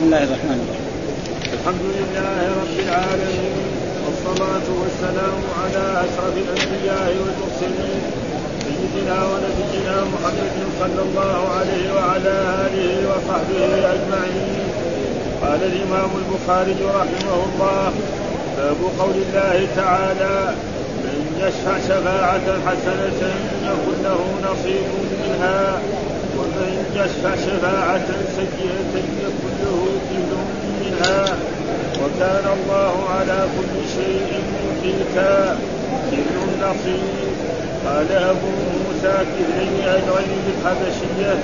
بسم الله الرحمن الرحيم. الحمد لله رب العالمين والصلاة والسلام على أشرف الأنبياء والمرسلين سيدنا ونبينا محمد صلى الله عليه وعلى آله وصحبه أجمعين. قال الإمام البخاري رحمه الله باب قول الله تعالى من يشفع شفاعة حسنة يكن له نصيب منها ومن يشفع شفاعة سيئة يكن له كفل منها وكان الله على كل شيء محيطا كفل نصيب قال أبو موسى كفلين أجرين بالحبشية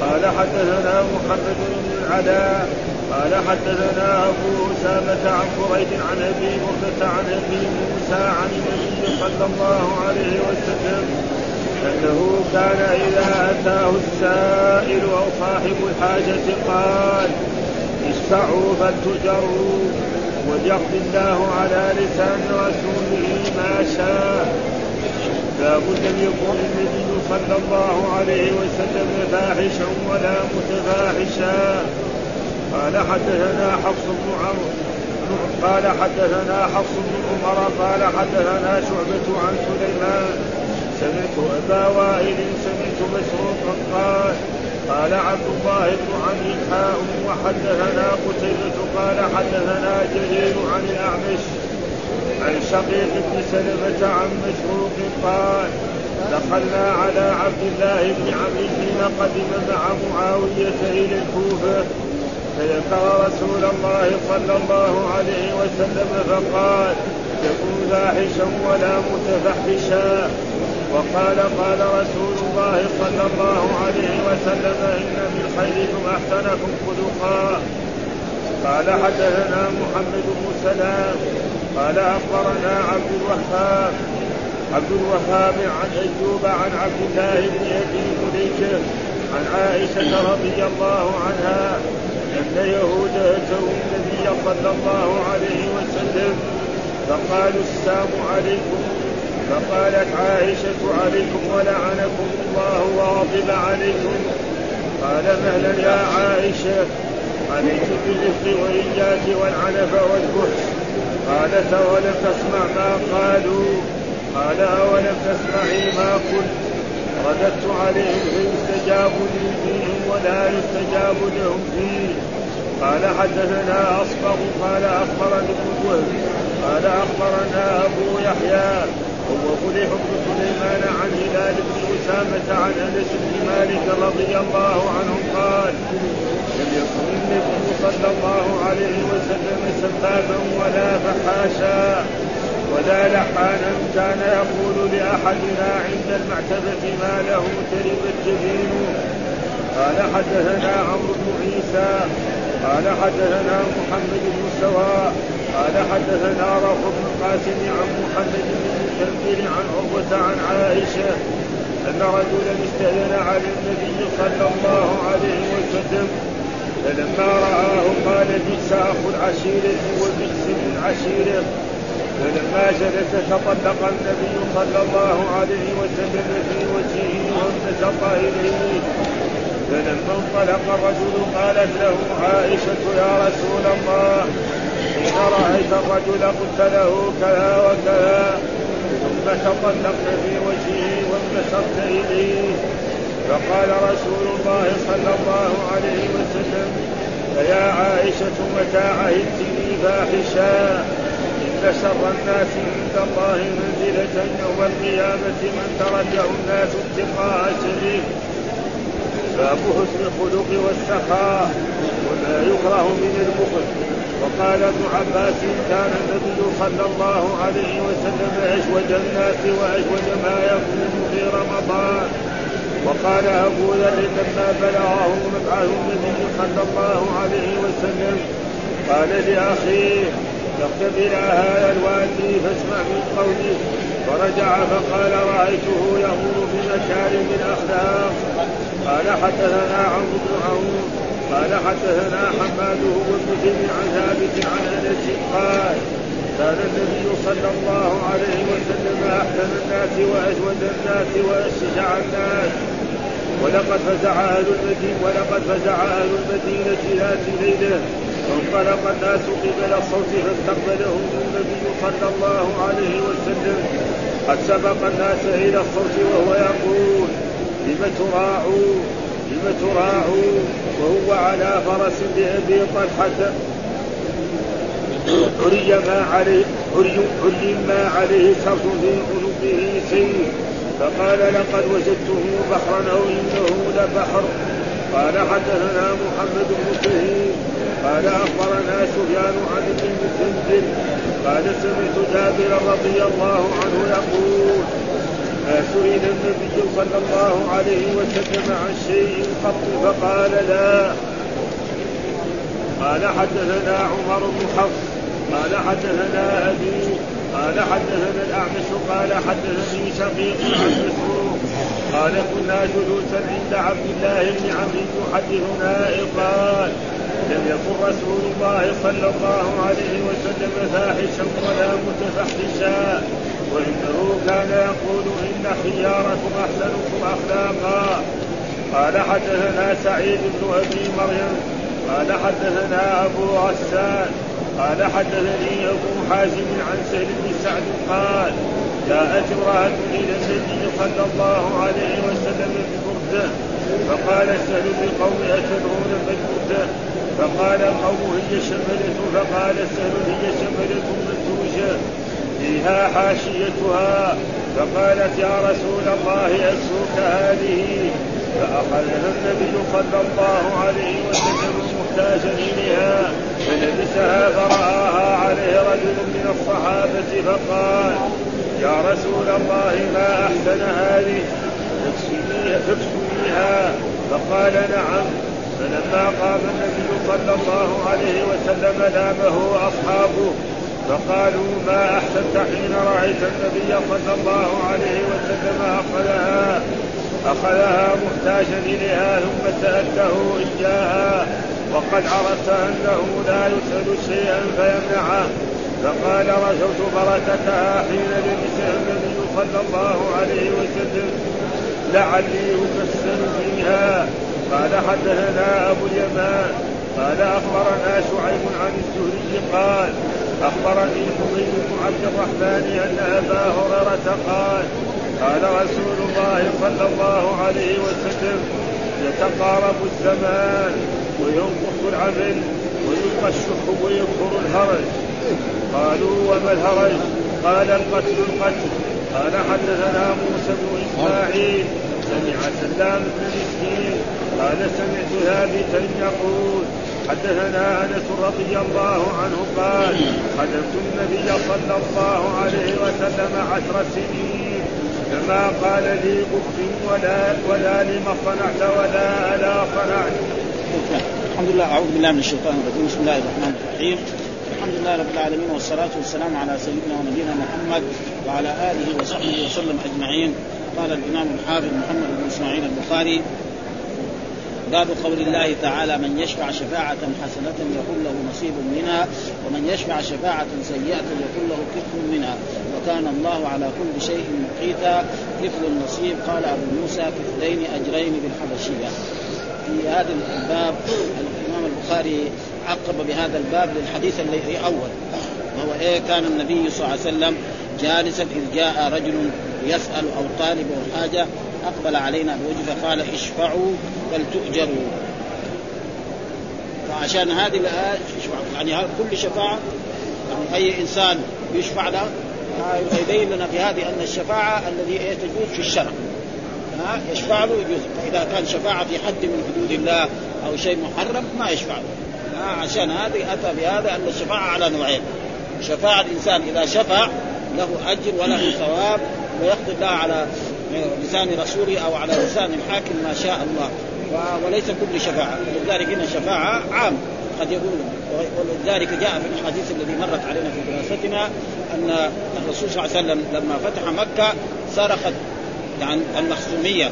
قال حدثنا محمد بن العلاء قال حدثنا أبو أسامة عن قريب عن ابي بردة عن أبي موسى عن النبي صلى الله عليه وسلم أنه كان إذا أتاه السائل أو صاحب الحاجة قال اشفعوا فلتجروا وليقضي الله على لسان رسوله ما شاء. باب لم يكن النبي صلى الله عليه وسلم فاحشا ولا متفاحشا. قال حدثنا حفص بن عمرو قال حدثنا حفص بن عمر قال حدثنا شعبة عن سليمان سمعت أبا وائل سمعت مسروقا قال قال عبد الله بن عمرو حاء وحدثنا قتيبة قال حدثنا جرير عن الأعمش عن شقيق بن سلمة عن مسروق قال دخلنا على عبد الله بن عمرو حين قدم مع معاوية إلى الكوفة فذكر رسول الله صلى الله عليه وسلم فقال يكون فاحشا ولا متفحشا. وقال قال رسول الله صلى الله عليه وسلم إن من خيركم احسنكم خلقا. قال حدثنا محمد بن سلام قال أخبرنا عبد الوهاب عبد الوهاب عن أيوب عن عبد الله بن أبي مليكه عن عائشة رضي الله عنها أن يهود أتوا النبي صلى الله عليه وسلم فقالوا السلام عليكم. فقالت عائشة عليكم ولعنكم الله وغضب عليكم. قال مهلا يا عائشة؟ عليك بالرفق وإياك والعنف والبؤس قالت أولم تسمع ما قالوا؟ قال أولم تسمعي ما قلت؟ رددت عليهم فيستجاب لي فيهم ولا يستجاب لهم فيه. قال حدثنا أصبغ قال أخبرني ابن قال أخبرنا أبو يحيى. فليح بن سليمان عن هلال بن أسامة عن أنس بن مالك رضي الله عنه قال لم يكن النبي صلى الله عليه وسلم سبابا ولا فحاشا ولا لحانا كان يقول لأحدنا عند المعتبة ما له تربت جبينه قال حدثنا عمرو بن عيسى قال حدثنا محمد بن سواء قال حدثنا روح بن القاسم عن محمد بن المكبر عن عروة عن عائشة أن رجلا استأذن على النبي صلى الله عليه وسلم فلما رآه قال بئس أخو العشيرة وبئس العشيرة فلما جلس تطلق النبي صلى الله عليه وسلم في وجهه وانبسط إليه. فلما انطلق الرجل قالت له عائشة يا رسول الله حين رأيت الرجل قلت له كذا وكذا ثم تطلقت في وجهه وانبسطت إليه. فقال رسول الله صلى الله عليه وسلم فيا عائشة متى عهدتني فاحشا إن شر الناس عند الله منزلة يوم القيامة من تركه الناس اتقاء شريك باب حسن الخلق والسخاء وما يكره من البخل. وقال ابن عباس كان النبي صلى الله عليه وسلم اجود الناس واجود ما يكون في رمضان. وقال أبو ذر لما بلغه مبعث النبي صلى الله عليه وسلم قال لأخيه اكتب إلى هذا الوادي فاسمع من قوله. فرجع فقال رأيته يأمر بمكارم الأخلاق. قال حدثنا عمرو بن عون قال حدثنا حماد هو ابن عن ثابت عن أنس قال كان النبي صلى الله عليه وسلم أحسن الناس واجود الناس وأشجع الناس. ولقد فزع أهل المدينة ولقد فزع أهل المدينة ذات ليلة فانطلق الناس قبل الصوت فاستقبلهم النبي صلى الله عليه وسلم. قد سبق الناس إلى الصوت وهو يقول لم تراعوا لم تراعوا وهو على فرس لأبي طلحة. حري ما عليه حري, حري ما عليه شرط في عنقه سيف فقال لقد وجدته بحرا أو إنه لبحر. قال حدثنا محمد بن سهيل. قال أخبرنا سفيان عن ابن قال سمعت جابر رضي الله عنه يقول سئل النبي صلى الله عليه وسلم عن شيء قط فقال لا. قال حدثنا عمر بن حفص قال حدثنا أبي قال حدثنا الأعمش قال حدثني شقيق عن مسروق قال كنا جلوسا عند عبد الله بن عمرو يحدثنا قال لم يكن رسول الله صلى الله عليه وسلم فاحشا ولا متفحشا. وإنه كان يقول إن خياركم أحسنكم أخلاقا. قال حدثنا سعيد بن أبي مريم. قال حدثنا أبو غسان قال حدثني أبو حازم عن سهل بن سعد قال جاءت امرأة إلى النبي صلى الله عليه وسلم ببردة. فقال سهل للقوم أتدرون ما البردة فقال القوم هي شملة. فقال سهل هي شملة منتوجة فيها حاشيتها. فقالت يا رسول الله أسوك هذه. فأخذها النبي صلى الله عليه وسلم محتاجا إليها. فلبسها فرآها عليه رجل من الصحابة فقال يا رسول الله ما أحسن هذه؟ تكسنيها فقال نعم. فلما قام النبي صلى الله عليه وسلم لامه أصحابه. فقالوا ما أحسنت حين رأيت النبي صلى الله عليه وسلم أخذها أخذها محتاجا إليها ثم سألته إياها وقد عرفت أنه لا يسأل شيئا فيمنعه. فقال رجوت بركتها حين لبسها النبي صلى الله عليه وسلم. لعلي أكسر فيها. قال حدثنا أبو اليمان. قال أخبرنا شعيب عن الزهري قال أخبرني حميد بن عبد الرحمن أن أبا هريرة قال قال رسول الله صلى الله عليه وسلم يتقارب الزمان وينقص العمل ويلقى الشح ويكثر الهرج. قالوا وما الهرج؟ قال القتل القتل. قال حدثنا موسى بن إسماعيل سمع سلام بن مسكين قال سمعت ثابتا يقول حدثنا أنس رضي الله عنه قال خدمت النبي صلى الله عليه وسلم عشر سنين. فما قال لي اف ولا ولا لما صنعت ولا ألا صنعت. الحمد لله. أعوذ بالله من الشيطان الرجيم. بسم الله الرحمن الرحيم. الحمد لله رب العالمين والصلاة والسلام على سيدنا ونبينا محمد وعلى آله وصحبه وسلم أجمعين. قال الإمام الحافظ محمد بن إسماعيل البخاري باب قول الله تعالى من يشفع شفاعة حسنة يكون له نصيب منها ومن يشفع شفاعة سيئة يكون له كفل منها. وكان الله على كل شيء مقيتا كفل النصيب قال أبو موسى كفلين أجرين بالحبشية. في هذا الباب الإمام البخاري عقب بهذا الباب للحديث الذي أول. وهو إيه؟ كان النبي صلى الله عليه وسلم جالسا إذ جاء رجل يسأل أو طالب أو حاجة أقبل علينا بوجه فقال اشفعوا فلتؤجروا فعشان هذه الآية يعني كل شفاعة يعني أي إنسان يشفع له يبين لنا في هذه أن الشفاعة الذي تجوز في الشرع. ها يشفع له يجوز. فإذا كان شفاعة في حد من حدود الله أو شيء محرم ما يشفع له. عشان هذه أتى بهذا أن الشفاعة على نوعين. شفاعة الإنسان إذا شفع له أجر وله ثواب ويقضي الله على لسان رسوله أو على لسان الحاكم ما شاء الله. وليس كل شفاعة. ولذلك هنا الشفاعة عام قد يقول ولذلك جاء في الحديث الذي مرت علينا في دراستنا أن الرسول صلى الله عليه وسلم لما فتح مكة صرخت يعني المخزوميه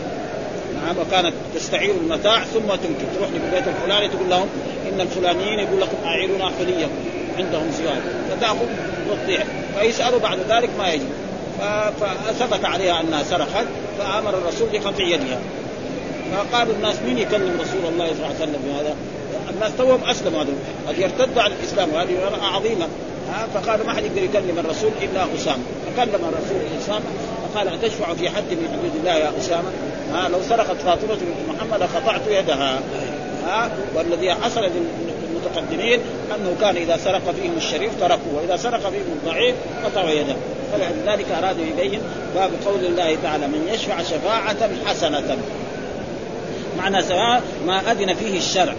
نعم وكانت تستعير المتاع ثم تنكر. تروح للبيت الفلاني تقول لهم إن الفلانيين يقول لكم أعيرونا حليكم عندهم زياده فتاخذ وتضيع فيسألوا بعد ذلك ما يجي فثبت عليها أنها سرقت فآمر الرسول بقطع يدها. فقالوا الناس مين يكلم رسول الله صلى الله عليه وسلم بهذا؟ الناس توهم أسلموا هذول. قد يرتدوا عن الإسلام وهذه عظيمة. ها فقال ما حد يقدر يكلم الرسول إلا أسامة. فكلم الرسول أسامة فقال أتشفع في حد من حدود الله يا أسامة؟ ها لو سرقت فاطمة بنت محمد لقطعت يدها. ها والذي حصل للمتقدمين أنه كان إذا سرق فيهم الشريف تركوه وإذا سرق فيهم الضعيف قطعوا يده. فلذلك اراد يبين باب قول الله تعالى من يشفع شفاعة حسنة. معنى سواء ما أذن فيه الشرع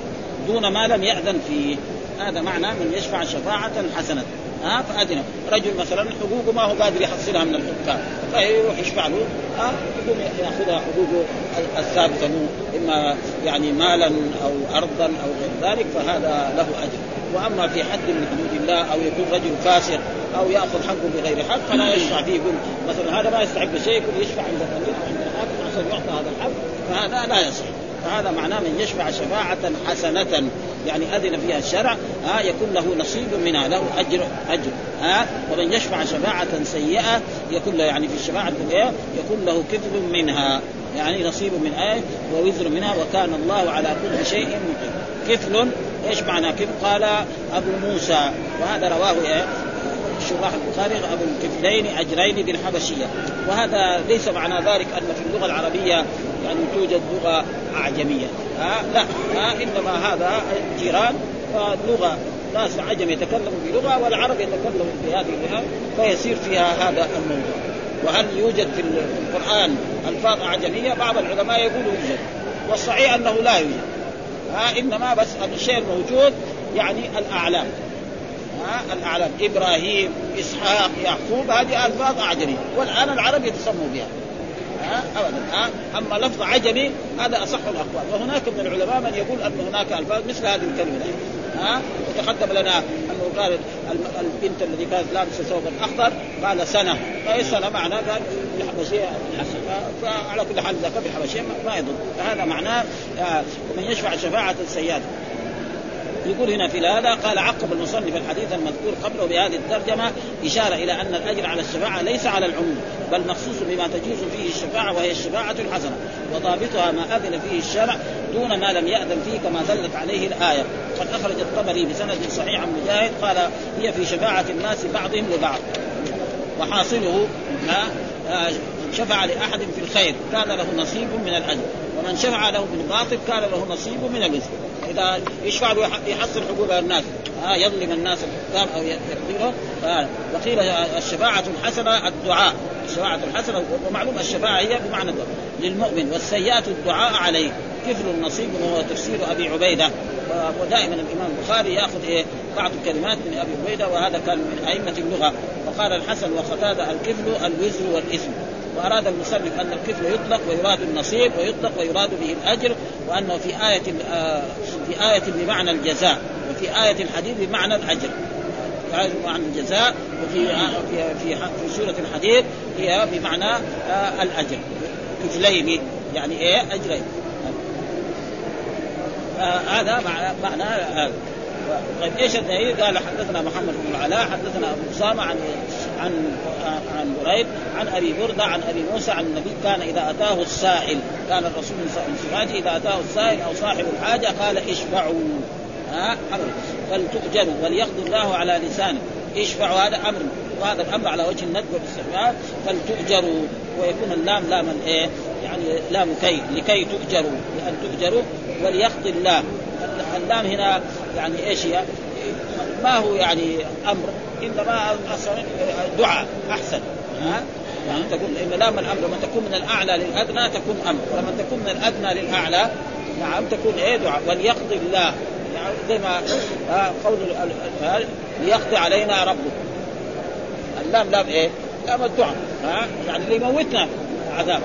دون ما لم يأذن فيه. هذا معنى من يشفع شفاعة حسنة. ها فأذن رجل مثلا حقوقه ما هو قادر يحصلها من الحكام. فيروح يشفع له ها يقوم يأخذها حقوقه الثابتة له إما يعني مالا أو ارضا أو غير ذلك فهذا له أجر. وأما في حد من حدود الله أو يكون رجل فاسق أو يأخذ حقه بغير حق فلا يشفع فيه يقول مثلا هذا ما يستحق شيء يقول يشفع عند الامير أو عند الحاكم عشان يعطى هذا الحق فهذا لا يصح. فهذا معناه من يشفع شفاعة حسنة. يعني أذن فيها الشرع ها يكون له نصيب منها له أجر أجر ها ومن يشفع شفاعة سيئة يكون له يعني في الشفاعة يكون له كفل منها يعني نصيب من آية ووزر منها وكان الله على كل شيء مقيم كفل إيش معنى كفل؟ قال أبو موسى وهذا رواه إيه؟ شراح البخاري أبو الكفلين أجرين بالحبشيه وهذا ليس معنى ذلك أن في اللغة العربية يعني توجد لغة أعجمية. ها؟ لا. ها؟ إنما هذا جيران فلغه ناس عجم يتكلموا بلغة والعرب يتكلموا بهذه اللغة فيصير فيها هذا الموضوع. وهل يوجد في القرآن ألفاظ أعجمية؟ بعض العلماء يقولوا يوجد. والصحيح أنه لا يوجد. ها؟ إنما بس الشيء الموجود يعني الأعلام. ها؟ الأعلام. إبراهيم إسحاق يعقوب هذه ألفاظ أعجمية. والآن العرب يتسموا بها. ها؟ ابدا ها؟ أما لفظ عجمي هذا أصح الأقوال. وهناك من العلماء من يقول أن هناك ألفاظ مثل هذه الكلمة. ها؟ وتقدم لنا أنه قال البنت الذي كانت لابسة ثوبا أخضر قال سنة. فاي سنة معناه قال الحبشيه فعلى كل حال اذا كان بالحبشيه ما يضر. فهذا معناه ومن يشفع شفاعة سيئه يقول هنا في هذا قال عقب المصنف الحديث المذكور قبله بهذه الترجمة إشارة إلى أن الأجر على الشفاعة ليس على العموم بل مخصوص بما تجوز فيه الشفاعة وهي الشفاعة الحسنة وضابطها ما أذن فيه الشرع دون ما لم يأذن فيه كما دلت عليه الآية. قد أخرج الطبري بسند صحيح عن مجاهد قال هي في شفاعة الناس بعضهم لبعض وحاصله آه، شفع لأحد في الخير كان له نصيب من الأجر ومن شفع له بالباطل كان له نصيب من الوزر إذا يشفع يحصل حقوق الناس. ها يظلم الناس الحكام أو يقضيهم وقيل الشفاعة الحسنة الدعاء. الشفاعة الحسنة ومعلوم الشفاعة هي بمعنى الدعاء. للمؤمن والسيئة الدعاء عليه. كفل النصيب وهو تفسير أبي عبيدة. ودائما الإمام البخاري يأخذ إيه بعض الكلمات من أبي عبيدة وهذا كان من أئمة اللغة. وقال الحسن وقتادة الكفل الوزر والإثم. وأراد المصنف أن الكفل يطلق ويراد النصيب ويطلق ويراد به الأجر وأنه في آية آه، في آية بمعنى الجزاء وفي آية الحديث بمعنى الأجر. آية بمعنى الجزاء وفي آه، في في, سورة الحديث هي بمعنى آه، الأجر. كفلين يعني إيه؟ أجرين. هذا معنى هذا طيب إيش الدليل؟ قال حدثنا محمد بن العلاء حدثنا أبو أسامة عن عن عن بريد عن أبي بردة عن أبي موسى عن النبي كان إذا أتاه السائل كان الرسول عليه وسلم إذا أتاه السائل أو صاحب الحاجة قال اشفعوا. ها؟ أمر. فلتؤجروا وليقضي الله على لسانه. اشفعوا هذا أمر. وهذا الأمر على وجه الندب والاستحباب. فلتؤجروا ويكون اللام لام الإيه؟ يعني لام كي لكي تؤجروا. لأن تؤجروا وليقضي الله اللام هنا يعني إيش هي؟ ما هو يعني أمر. انما دعاء أحسن. ها؟ يعني تكون لام الامر لما تكون من الأعلى للأدنى تكون أمر. ولما تكون من الأدنى للأعلى نعم تكون إيه دعاء. وليقضي الله. يعني زي ما قول ليقضي علينا ربك. اللام لام إيه؟ لام الدعاء. ها؟ يعني اللي يموتنا عذاب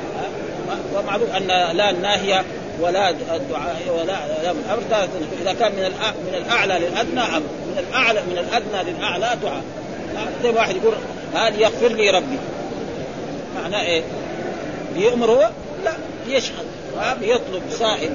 ومعروف أن لا الناهية ولا الدعاء ولا لام الأمر. إذا كان من من الأعلى للأدنى أمر من الاعلى من الأدنى للأعلى دعاء. زي واحد يقول هل يغفر لي ربي. معناه إيه؟ بيأمر هو؟ لا بيشهد. بيطلب سائل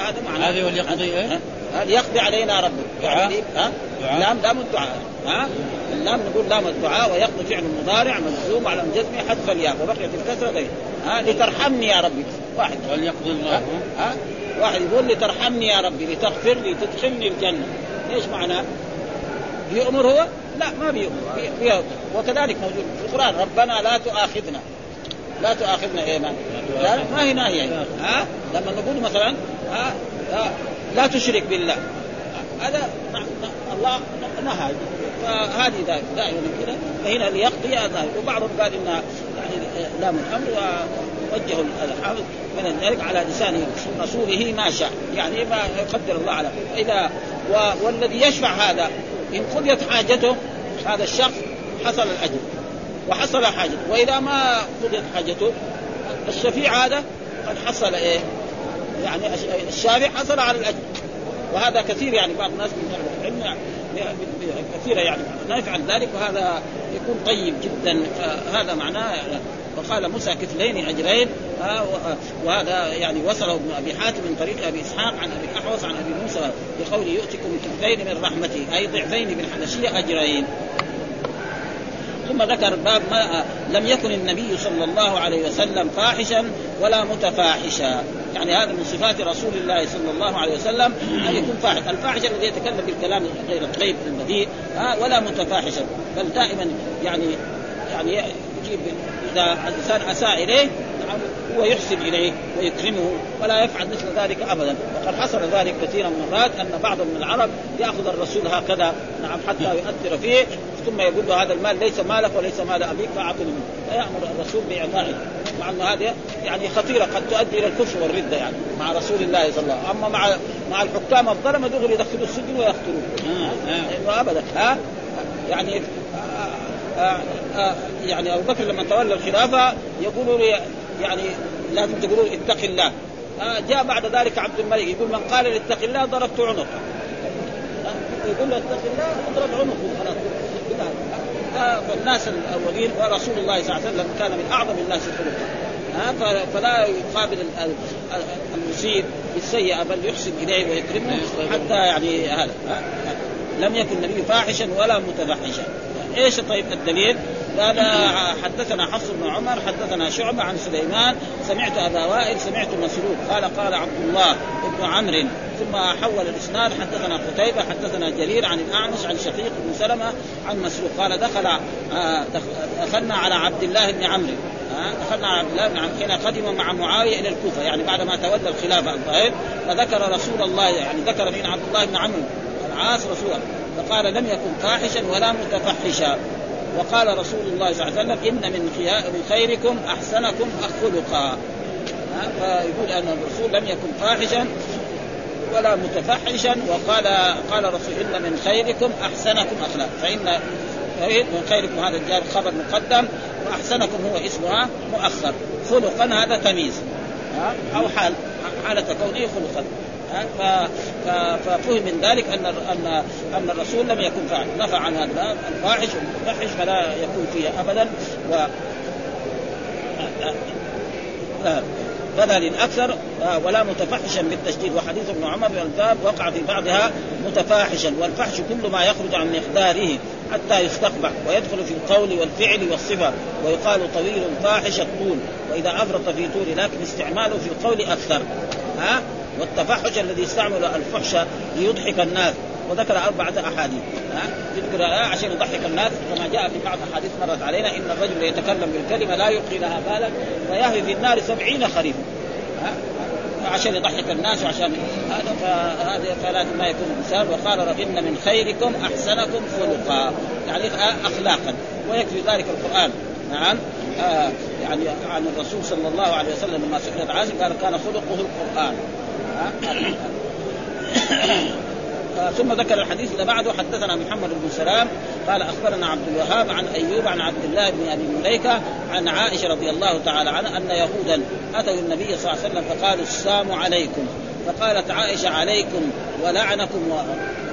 هذا معناه هذه وليقضي إيه؟ هل يقضي علينا ربك يعني ها؟ لام لام الدعاء. ها؟ اللام نقول لام الدعاء ويقضي فعل مضارع مجزوم على الجزم حذف الياء وبقيت الكسرة غير ها لترحمني يا ربي. واحد. وليقضي الله. ها؟ واحد يقول لي ترحمني يا ربي لتغفر لي تدخلني الجنة. إيش معناه؟ بيؤمر هو؟ لا ما بيؤمر. بي- بيؤمر. وكذلك موجود في القرآن ربنا لا تؤاخذنا. لا تؤاخذنا إيه ما؟ لا ما هي ناهية. يعني. ها؟ لما نقول مثلا ها؟ لا, لا تشرك بالله. هذا الله نهى. فهذه دا- دائما كذا فهنا ليقضي هذا. وبعضهم قال إنها يعني لام الامر ووجهوا الحافظ من ذلك على لسان رسوله ما شاء. يعني ما يقدر الله على إذا و- والذي يشفع هذا إن قضيت حاجته هذا الشخص حصل الأجر. وحصل حاجته وإذا ما قضيت حاجته الشفيع هذا قد حصل إيه؟ يعني الش- الشافع حصل على الأجر. وهذا كثير يعني بعض الناس من العلم يعني كثيرة يعني. لا يفعل ذلك وهذا يكون طيب جدا. فهذا معناه وقال موسى كفلين اجرين وهذا يعني وصله ابن أبي حاتم من طريق أبي إسحاق عن أبي الاحوص عن أبي موسى بقوله يؤتكم كفلين من رحمته أي ضعفين بالحبشيه أجرين. ثم ذكر باب ما لم يكن النبي صلى الله عليه وسلم فاحشا ولا متفاحشا. يعني هذا من صفات رسول الله صلى الله عليه وسلم أن يكون فاحش. الفاحش الذي يتكلم بالكلام غير الطيب البذيء ولا متفاحشا. بل دائما يعني يعني يجيب إذا الإنسان اساء إليه نعم هو يحسن إليه ويكرمه ولا يفعل مثل ذلك ابدا. وقد حصل ذلك كثيرا من المرات أن بعض من العرب يأخذ الرسول هكذا نعم حتى يؤثر فيه ثم يقول له هذا المال ليس مالك وليس مال أبيك فأعطني منه. فيأمر الرسول بإعطائه. مع انه هذه يعني خطيرة قد تؤدي إلى الكفر والردة يعني مع رسول الله صلى الله عليه وسلم. أما مع مع الحكام الظلمة دغري يدخلوا السجن ويقتلوه. لأنه ابدا. ها؟ يعني آه آه آه يعني أبو بكر لما تولى الخلافة يقولوا يعني لازم تقولوا اتق الله. آه جاء بعد ذلك عبد الملك يقول من قال اتق الله ضربت عنقه. آه يقول له اتق الله اضرب عنقه. خلاص. آه فالناس الاولين ورسول الله صلى الله عليه وسلم كان من أعظم الناس خلقا فلا يقابل ال- ال- المسيء بالسيئة بل يحسن إليه ويكرمه حتى يعني هذا؟ لم يكن النبي فاحشا ولا متفحشا. إيش طيب الدليل؟ قال حدثنا حفص بن عمر حدثنا شعبة عن سليمان سمعت أبا وائل سمعت مسروق. قال قال عبد الله بن عمرو. ثم حول الإسناد حدثنا قتيبة حدثنا جرير عن الأعمش عن شقيق بن سلمة عن مسروق. قال دخل آه، دخ- دخلنا على عبد الله بن عمرو. آه، دخلنا على عبد الله بن عمرو. حين قدم مع معاوية إلى الكوفة يعني بعد ما تولى الخلافة الظاهر. فذكر رسول الله يعني ذكر من عبد الله بن عمرو. العاص رسولا فقال لم يكن فاحشا ولا متفحشا. وقال رسول الله صلى الله عليه وسلم إن من خيركم أحسنكم خلقا؟ فيقول أن الرسول لم يكن فاحشا ولا متفحشا. وقال قال الرسول إن من خيركم أحسنكم اخلاق فان من خيركم هذا الجار خبر مقدم. وأحسنكم هو اسمها مؤخر. خلقا هذا تمييز؟ أو حال حالة كونه خلقا. ففهم من ذلك أن ان أن الرسول لم يكن فاعل. نفى عن هذا الفاحش والمتفحش فلا يكون فيها ابدا. و آه، فلا للأكثر. آه، ولا متفحشا بالتشديد. وحديث ابن عمر بالباب وقع في بعضها متفاحشا. والفحش كل ما يخرج عن مقداره حتى يستقبح. ويدخل في القول والفعل والصفة. ويقال طويل فاحش الطول. وإذا أفرط في طول لكن استعماله في القول أكثر. ها؟ والتفحش الذي استعمل الفحش ليضحك الناس. وذكر أربعة أحاديث. يذكر عشان يضحك الناس. كما جاء في بعض الأحاديث مرت علينا. إن الرجل يتكلم بالكلمة لا يلقي لها بالا ويهوي في النار سبعين خريفا. عشان يضحك الناس وعشان هذا فهذا فلازم ما يكون الانسان وقال ان من خيركم أحسنكم خلقا. يعني أخلاقا. ويكفي ذلك القرآن. نعم. آه يعني عن الرسول صلى الله عليه وسلم لما سئلت عائشة قال كان خلقه القرآن. ثم ذكر الحديث اللي بعده. حدثنا محمد بن سلام قال أخبرنا عبد الوهاب عن أيوب عن عبد الله بن أبي مليكة عن عائشة رضي الله تعالى عنها أن يهودا أتوا النبي صلى الله عليه وسلم فقالوا السلام عليكم. فقالت عائشة عليكم ولعنكم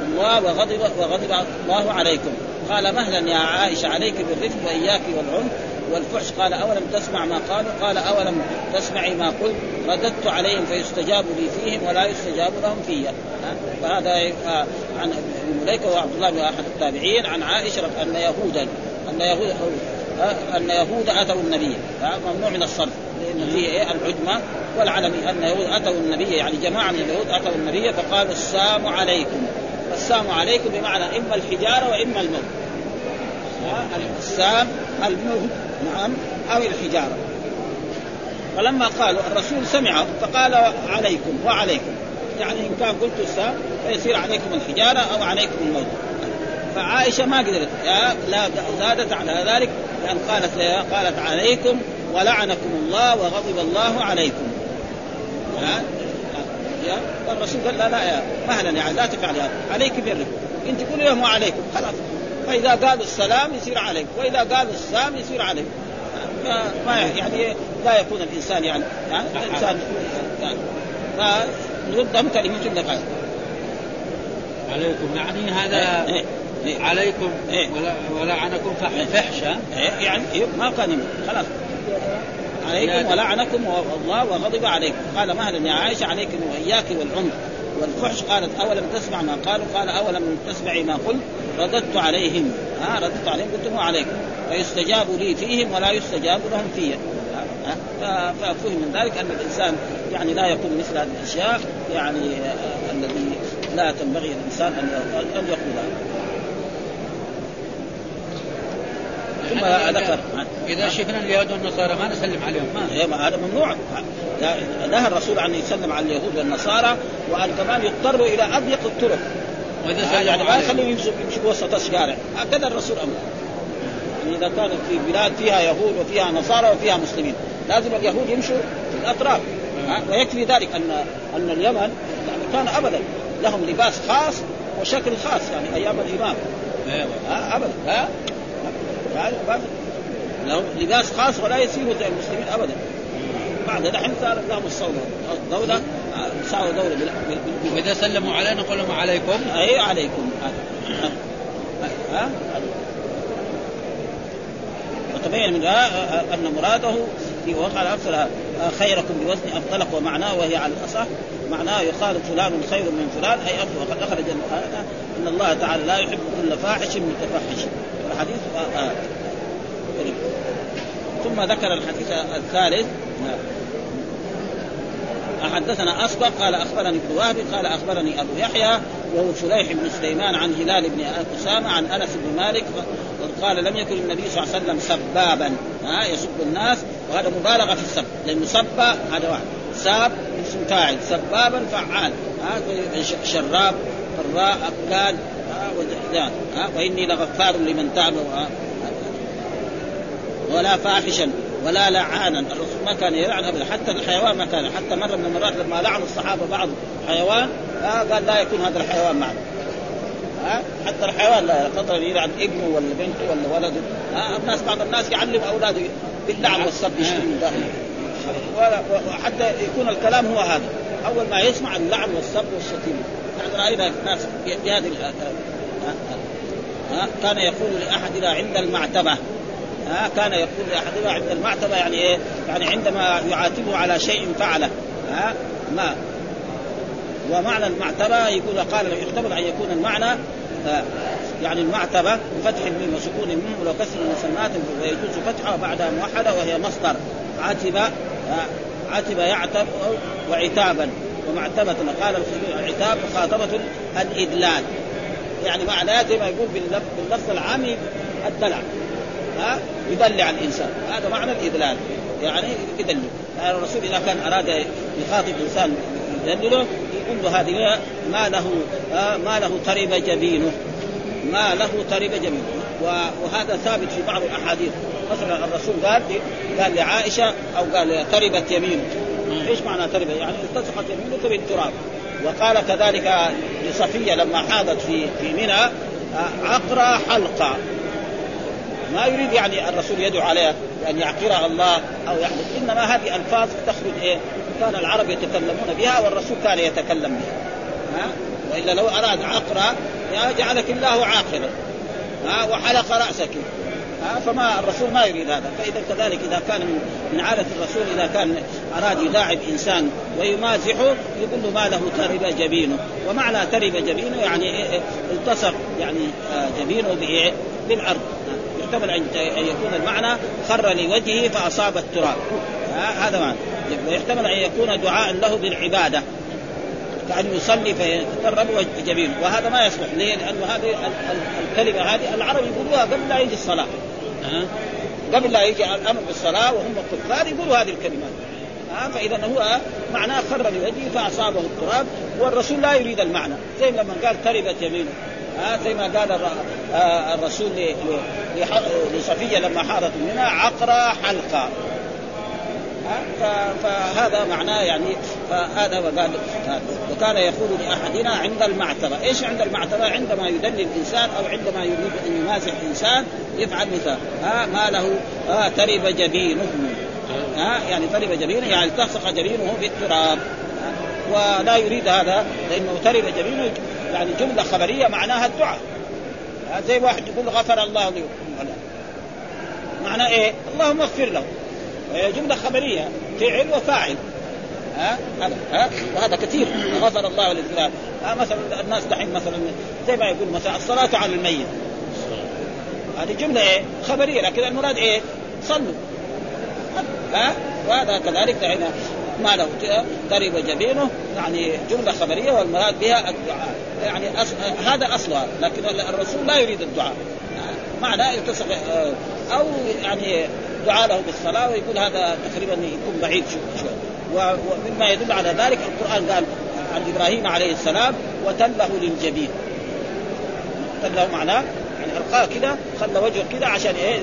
الله وغضب وغضب الله عليكم. قال مهلا يا عائشة عليك بالرفق وإياك والعنف. والفحش قال أولم تسمع ما قالوا؟ قال أولم تسمعي ما قلت؟ رددت عليهم فيستجاب لي فيهم ولا يستجاب لهم في. فهذا عن ابن مليكة وعبد الله بن أحد التابعين عن عائشة أن يهودا أن يهود أن يهود أتوا النبي ممنوع من الصرف لأن فيه إيه؟ العجمة والعلمي أن اليهود أتوا النبي يعني جماعة من اليهود أتوا النبي فقالوا السلام عليكم. السلام عليكم بمعنى إما الحجارة وإما الموت. السام الموت نعم أو الحجارة. فلما قالوا الرسول سمع فقال عليكم وعليكم. يعني إن كان قلت السام فيصير عليكم الحجارة أو عليكم الموت. فعائشة ما قدرت لا زادت على ذلك لأن قالت قالت عليكم ولعنكم الله وغضب الله عليكم. الرسول قال لا لا يا مهلا يعني لا تفعل هذا عليك بركم انت كل يوم وعليكم خلاص. فإذا قالوا السلام يصير عليكم وإذا قالوا السلام يصير عليكم ما يعني لا يكون الإنسان يعني, يعني الانسان يعني فنردهم كلمه النقاء عليكم. يعني هذا إيه إيه عليكم إيه. ولعنكم فحشا يعني ما كان خلاص. عليكم ولعنكم الله وغضب عليكم. قال مهلا يا عائشة عليكم وإياك والعنف والفحش. قالت أولم تسمع ما قالوا؟ قال أولم تسمعي ما قلت؟ رددت عليهم. ها رددت عليهم قلت هو عليكم فيستجاب لي فيهم ولا يستجاب لهم فيا ففهم من ذلك أن الإنسان يعني لا يقول مثل هذه الأشياء يعني الذي لا تنبغي الانسان أن أن يقولها ثم ذكر. إذا شفنا اليهود والنصارى ما نسلم عليهم ما هذا ممنوع. نهى الرسول عن يسلم على اليهود والنصارى وأن كمان يضطروا إلى أضيق الطرق. واذا يعني ما يخليهم يمشوا يمشوا وسط الشارع هكذا الرسول أمر. يعني إذا كانت في بلاد فيها يهود وفيها نصارى وفيها مسلمين لازم اليهود يمشوا في الأطراف. ويكفي ذلك ان أن اليمن يعني كان ابدا لهم لباس خاص وشكل خاص يعني أيام الإمام. أيوة. ابدا. ها؟ لهم لباس خاص ولا يسيروا زي المسلمين ابدا. بعد دحين صار لهم الصورة دولة صاروا دولة وإذا سلموا علينا؟ نقول لهم عليكم. أي عليكم. ها وتبين من أن مراده في وقع أرسل خيركم بوزن أفضلك ومعناه وهي على الأصح. معناه يقال فلان خير من فلان. أي أفضل وقد أخرج أن الله تعالى لا يحب كل فاحش متفحش الحديث آه. ثم ذكر الحديث الثالث. حدثنا اسبق قال أخبرني ابن وهب قال أخبرني أبو يحيى وهو فليح بن سليمان عن هلال بن أسامة عن أنس بن مالك قال لم يكن النبي صلى الله عليه وسلم سبابا. ها يسب الناس وهذا مبالغة في السب لأنه سب هذا واحد ساب اسم فاعل سبابا فعال. ها شراب فراء اكلان ها وإني لغفار لمن تاب ولا فاحشا. ولا لعانا الرسول ما كان يلعن أبدا. حتى الحيوان ما كان. حتى مرة من المرات لما لعن الصحابة بعض حيوان آه قال لا يكون هذا الحيوان معنا. آه حتى الحيوان لا خطر يلعن ابنه ولا بنته ولا ولده. آه الناس بعض الناس يعلم أولاده باللعن والسب يشتري من داخله وحتى يكون الكلام هو هذا. أول ما يسمع اللعن والسب والشتيمة. يعني رأينا ناس بهذه كان يقول لاحدنا عند المعتبة ها كان يقول لاحدنا عند المعتبة يعني إيه؟ يعني عندما يعاتبه على شيء فعله ها؟ ما. ومعنى المعتبة يقول قال يحتمل أن يكون المعنى يعني المعتبة بفتح الميم وسكون الميم ولو كسر المسمات ويجوز فتحها بعدها موحده وهي مصدر. عتب عتب يعتب وعتابا ومعتبة قال العتاب مخاطبة الإدلال. يعني معناه زي ما يقول باللفظ العام الدلع. يدلع الإنسان. هذا معنى الاذلال يعني يدلل يعني الرسول إذا كان أراد يخاطب إنسان يدلله يقول له هذه ما له ما له ترب جبينه. ما له ترب جبينه. وهذا ثابت في بعض الأحاديث. مثلا الرسول قال قال لعائشة أو قال تربت يمينه. إيش معنى تربت؟ يعني التصقت يمينك بالتراب. وقال كذلك لصفية لما حاضت في في منى عقرى حلقه ما يريد يعني الرسول يدعو عليها بان يعقرها الله أو يحدث إنما هذه ألفاظ تخرج إيه؟ كان العرب يتكلمون بها والرسول كان يتكلم بها. ها؟ وإلا لو أراد عقرا جعلك الله عاقرا. ها؟ وحلق رأسك. ها؟ فما الرسول ما يريد هذا. فإذا كذلك إذا كان من عادة الرسول إذا كان أراد يلاعب إنسان ويمازحه يقول له ما له ترب جبينه. ومعنى ترب جبينه يعني التصق يعني آه، جبينه بالارض يحتمل أن يكون المعنى خر لوجهه فأصاب التراب. هذا معنى. ويحتمل أن يكون دعاء له بالعبادة. كأن يصلي فيتقرب جبينه وهذا ما يصلح. ليه؟ لأنه هذه الكلمة هذه العرب يقولوها قبل لا يجي الصلاة. قبل لا يجي الأمر بالصلاة وهم الكفار يقولوا هذه الكلمات ها؟ فإذا هو معناه خر بوجهه فأصابه التراب والرسول لا يريد المعنى. زي لما قال تربت يمينه ها زي ما قال الرسول لصفية لما حاضت منها عقرى حلقة. فهذا معناه يعني فهذا وقال وكان يقول لأحدنا عند المعتبة، إيش عند المعتبة؟ عندما يدلي الإنسان أو عندما يريد أن يمازح انسان يفعل مثال. ها ما له؟ ها ترب جبينه. ها يعني ترب جبينه يعني التصق جبينه بالتراب ولا يريد هذا لأنه ترب جبينه يعني جملة خبرية معناها الدعاء. زي واحد يقول غفر الله لي معناه إيه؟ اللهم اغفر له. وهي جملة خبرية فعل وفاعل. ها؟ هذا ها؟ وهذا كثير. غفر الله للفلان ها مثلا الناس دحين مثلا زي ما يقول مثلا الصلاة على الميت. هذه جملة إيه؟ خبرية لكن المراد إيه؟ صلوا. ها؟ وهذا كذلك دحين ما له قرب جبينه يعني جملة خبرية والمراد بها الدعاء. يعني أص... هذا أصلها لكن الرسول لا يريد الدعاء. معنى يلتصق أو يعني دعاء له بالصلاة ويقول هذا تقريبا يكون بعيد شوي ومما يدل على ذلك القرآن قال عن إبراهيم عليه السلام وتله للجبين. تله معناه يعني ألقاه كده خلى وجهه كده عشان إيه؟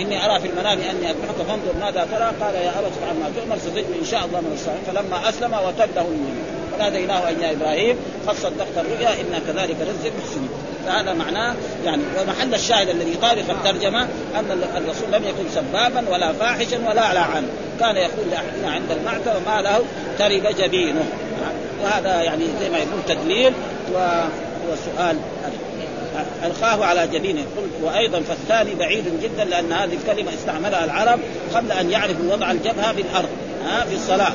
إني أرى في المنام أني اذبحك فانظر ماذا ترى. قال يا أبت افعل ما تؤمر ستجد إن شاء الله من الصالحين. فلما أسلم وتله للجبين وناديناه أن يا إبراهيم قد صدقت الرؤيا إنا كذلك نجزي المحسنين. فهذا معناه يعني ومحل الشاهد الذي يطابق الترجمة أن الرسول لم يكن سبابا ولا فاحشا ولا لعن كان يقول لأحدنا عند المعتى وما له؟ ترب جبينه. وهذا يعني زي ما يقول تدليل وسؤال ألقاه على جبينه وأيضا فالثاني بعيد جدا لأن هذه الكلمة استعملها العرب قبل أن يعرفوا وضع الجبهة بالارض ها في الصلاة.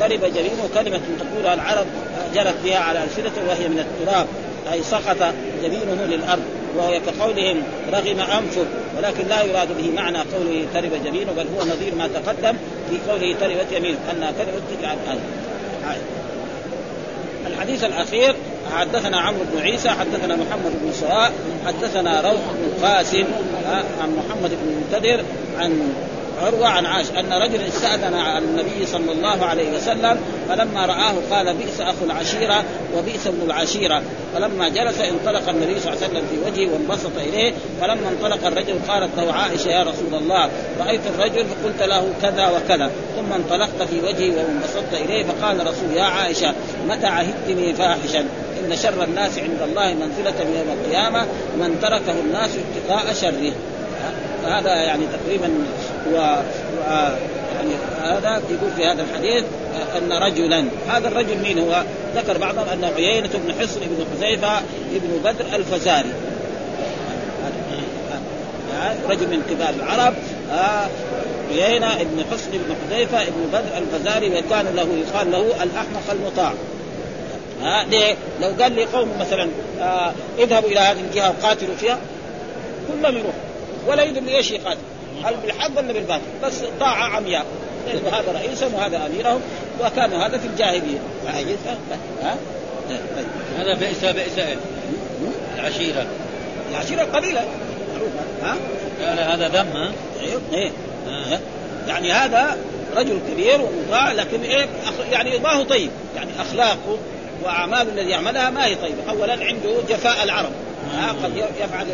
ترب جبينه كلمة تقولها العرب جرت بها على السنة وهي من التراب أي سقط جبينه للأرض. وهو كقولهم رغم أنفه ولكن لا يراد به معنى قوله ترب جبينه بل هو نظير ما تقدم في قوله تربت يمينه كلمة تجعل هذا الحديث الأخير حدثنا عمرو بن عيسى حدثنا محمد بن سواء حدثنا روح بن قاسم عن محمد بن المنتدر عن عروة عن عاش أن رجلا استأذن على النبي صلى الله عليه وسلم فلما رآه قال بئس أخو العشيرة وبئس ابن العشيرة. فلما جلس انطلق النبي صلى الله عليه وسلم في وجهه وانبسط إليه فلما انطلق الرجل قالت له عائشة يا رسول الله رأيت الرجل فقلت له كذا وكذا. ثم انطلقت في وجهي وانبسطت إليه فقال رسول يا عائشة متى عهدتني فاحشا؟ إن شر الناس عند الله منزلة يوم القيامة من تركه الناس اتقاء شره. فهذا يعني تقريبا و, و... يعني هذا يقول في هذا الحديث أن رجلا هذا الرجل مين هو؟ ذكر بعضهم أنه عيينة بن حصن بن حذيفة بن بدر الفزاري. رجل من كبار العرب عيينة بن حصن بن حذيفة بن بدر الفزاري وكان له يقال له الأحمق المطاع. ها ليه؟ لو قال لي قوم مثلا آه اذهبوا إلى هذه الجهة وقاتلوا فيها كلهم يروح ولا يدري إيش يقاتل. هل بالحق ولا بالباطل. بس طاعه عمياء. هذا رئيسهم وهذا أميرهم وكان هذا في الجاهلية. ها؟ هذا بئس بئس العشيرة. العشيرة قليلة. ها؟ قال هذا ذم ها؟ إيه. آه. يعني هذا رجل كبير ومطاع لكن إيه يعني ما هو طيب. يعني أخلاقه واعماله الذي يعملها ما هي طيبة، اولا عنده جفاء العرب. ها قد يفعل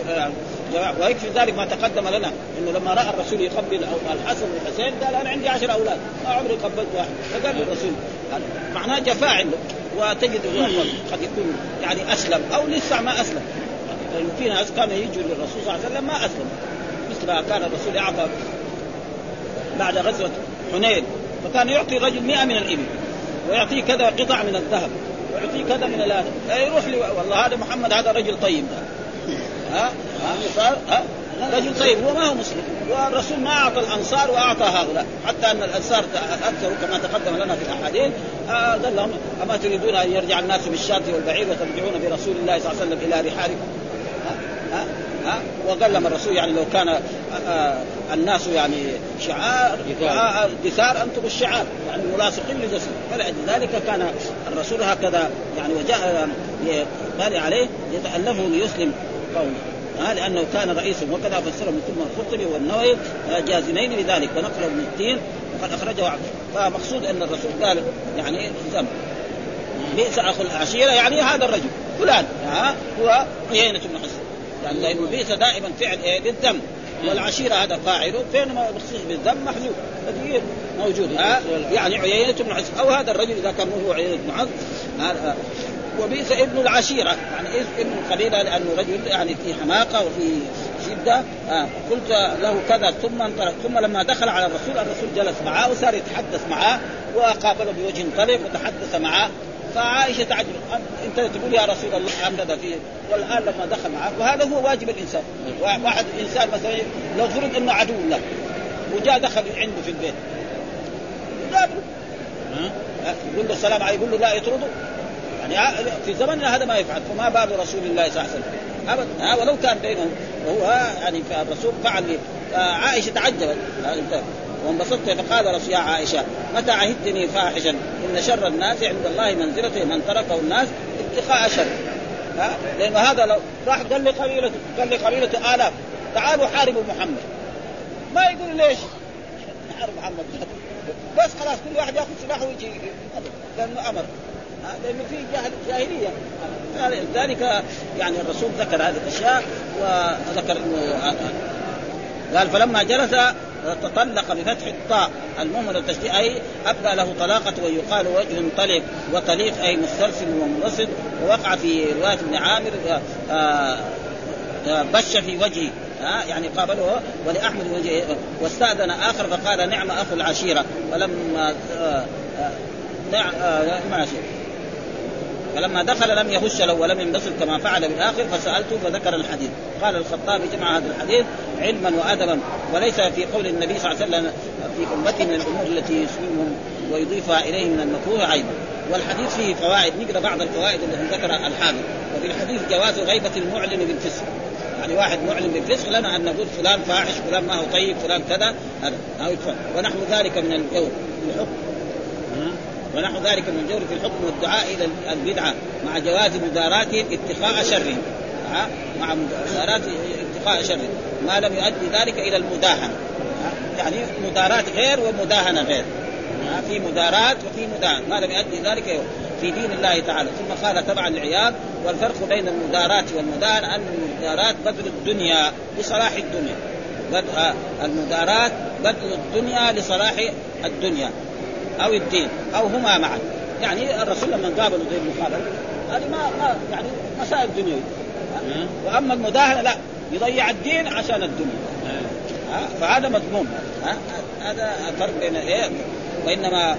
ويكفي ذلك ما تقدم لنا إنه لما رأى الرسول يقبل الحسن والحسين قال أنا عندي عشر أولاد ما عمري قبلت واحد. فقال الرسول معناه جفاء عنده. وتجد قد يكون يعني أسلم أو لسه ما أسلم. لأنه في ناس كانوا يجوا للرسول صلى الله عليه وسلم ما أسلم. مثل ما كان الرسول يعطى بعد غزوة حنين فكان يعطي الرجل 100 من الإبل ويعطيه كذا قطع من الذهب. ويعطيه كذا من هذا يروح لي والله هذا محمد هذا رجل طيب. ها؟ ها؟ ها؟ رجل طيب هو ما هو مسلم. والرسول ما أعطى الأنصار وأعطى هؤلاء. حتى أن الأنصار اكثروا كما تقدم لنا في الأحاديث. آه قال لهم أما تريدون أن يرجع الناس بالشاة والبعير وترجعون برسول الله صلى الله عليه وسلم إلى رحالكم. ها؟ ها؟ ها وقال لما الرسول يعني لو كان آه، آه، الناس يعني شعار آه، دثار أنتم الشعار يعني ملاصقين لجسد فلذلك كان الرسول هكذا يعني وجاء قال عليه يتألفه ليسلم قومه. ها لأنه كان رئيسا وكذا فسره من ثم الخطبي والنووي جازمين لذلك ونقل ابن التين وقد أخرجه عبد فمقصود أن الرسول قال يعني ذنب بئس أخو العشيرة يعني هذا الرجل فلان ها هو عيينة بن حسن يعني لأنه بئس دائما فعل إيه للذم والعشيرة هذا فاعله فين ما مخصوص بالذم محذوف. هذه موجود. ها يعني عيينة بن حسن أو هذا الرجل إذا كان هو عيينة بن حسن وبئس ابن العشيرة. يعني ابن القبيله لأنه رجل يعني في حماقة وفي شدة. آه قلت له كذا ثم انطلق ثم لما دخل على الرسول الرسول جلس معه وصار يتحدث معه وقابله بوجه طلق وتحدث معه. فعائشة تعجب. أنت تقول يا رسول الله هكذا فيه والآن لما دخل معك وهذا هو واجب الإنسان. واحد إنسان مثلا لو فرض إنه عدو له وجاء دخل عنده في البيت. يقابله يقول له السلام عليكم يقول له لا يطرده. يعني في زمننا هذا ما يفعل. فما بال رسول الله صلى الله عليه وسلم. ابدا. ولو كان بينهم وهو يعني الرسول فعل عائشة تعجبت. وانبسطت فقال رسول يا عائشة متى عهدتني فاحشا؟ إن شر الناس عند الله منزلته من تركه الناس اتقاء شر. ها؟ لأن هذا لو راح قال لقبيلته قال لقبيلته الاف تعالوا حاربوا محمد. ما يقول ليش؟ حارب محمد. بس خلاص كل واحد يأخذ سلاحه ويجي لأنه أمر. لأنه في جاهل جاهلية. ذلك يعني الرسول ذكر هذه الأشياء وذكر انه قال فلما جلس تطلق بفتح الطاء المهمل التشديد أي ابدى له طلاقة ويقال وجه طلق وطليق أي مسترسل ومنبسط ووقع في رواية ابن عامر آه، آه، بش في وجهه ها يعني قابله ولأحمد وجهه واستأذن آخر فقال نعم أخو العشيرة فلما آه نعم آه فلما دخل لم يهش له ولم ينبسط كما فعل بالاخر فسألته فذكر الحديث. قال الخطابي جمع هذا الحديث علما وأدبا وليس في قول النبي صلى الله عليه وسلم في امته من الأمور التي يسلمهم ويضيفها إليه من المكروه عيبا والحديث فيه فوائد نقرا بعض الفوائد التي ذكرها الحافظ وفي الحديث جواز غيبة المعلن بالفسق. يعني واحد معلن بالفسق لنا أن نقول فلان فاحش فلان ما هو طيب فلان كذا هذا ونحو ذلك من الجو الحكم ونحو ذلك من الجور في الحكم والدعاء إلى البدعة مع جواز مداراتهم اتقاء شر. مع مدارات اتقاء شر. ما لم يؤدي ذلك إلى المداهنة. يعني مدارات غير ومداهنة غير. في مدارات وفي مداهنة. ما لم يؤدي ذلك في دين الله تعالى. ثم قال تبعا العياض والفرق بين المدارات والمداهنة أن المدارات بذل الدنيا لصلاح الدنيا. المدارات بذل الدنيا لصلاح الدنيا. أو الدين أو هما معا يعني الرسول لما قابلوا ذي المقابله هذه ما ما يعني مسائل دنيوية. وأما المداهنة لا يضيع الدين عشان الدنيا. فهذا مذموم هذا فرق بين إيه؟ وإنما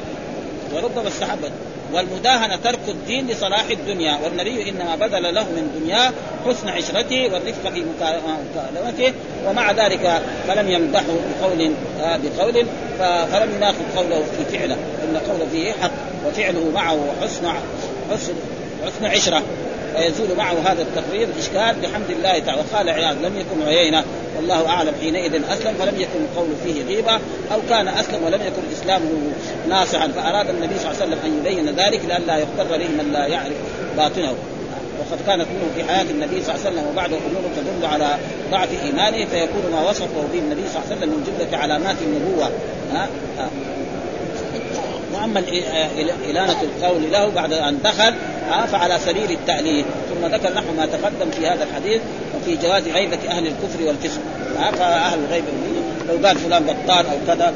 وربما استحبت. والمداهنة ترك الدين لصلاح الدنيا والنبي إنما بذل له من دنياه حسن عشرته والرفق في مكالمته ومع ذلك فلم يمدحه بقول آه بقول فلم يناقض قوله في فعله إن قوله فيه حق وفعله معه حسن حسن حسن عشرة ويزول معه هذا التقرير الاشكال بحمد الله تعالى. وقال عياض لم يكن عيينة. والله أعلم حينئذ أسلم فلم يكن القول فيه غيبة أو كان أسلم ولم يكن اسلامه ناصعا فأراد النبي صلى الله عليه وسلم أن يبين ذلك لئلا يغتر به من لا يعرف باطنه. وقد كانت منه في حياة النبي صلى الله عليه وسلم وبعده امور تدل على ضعف إيمانه فيكون ما وصفه به النبي صلى الله عليه وسلم من جملة علامات النبوة. ها؟ ها. وأما إلانة القول له بعد أن دخل فعلى سبيل التأليف. ثم ذكر نحو ما تقدم في هذا الحديث وفي جواز غيبة أهل الكفر والفسق. فأهل الغيبة. لو قال فلان بطال أو كذا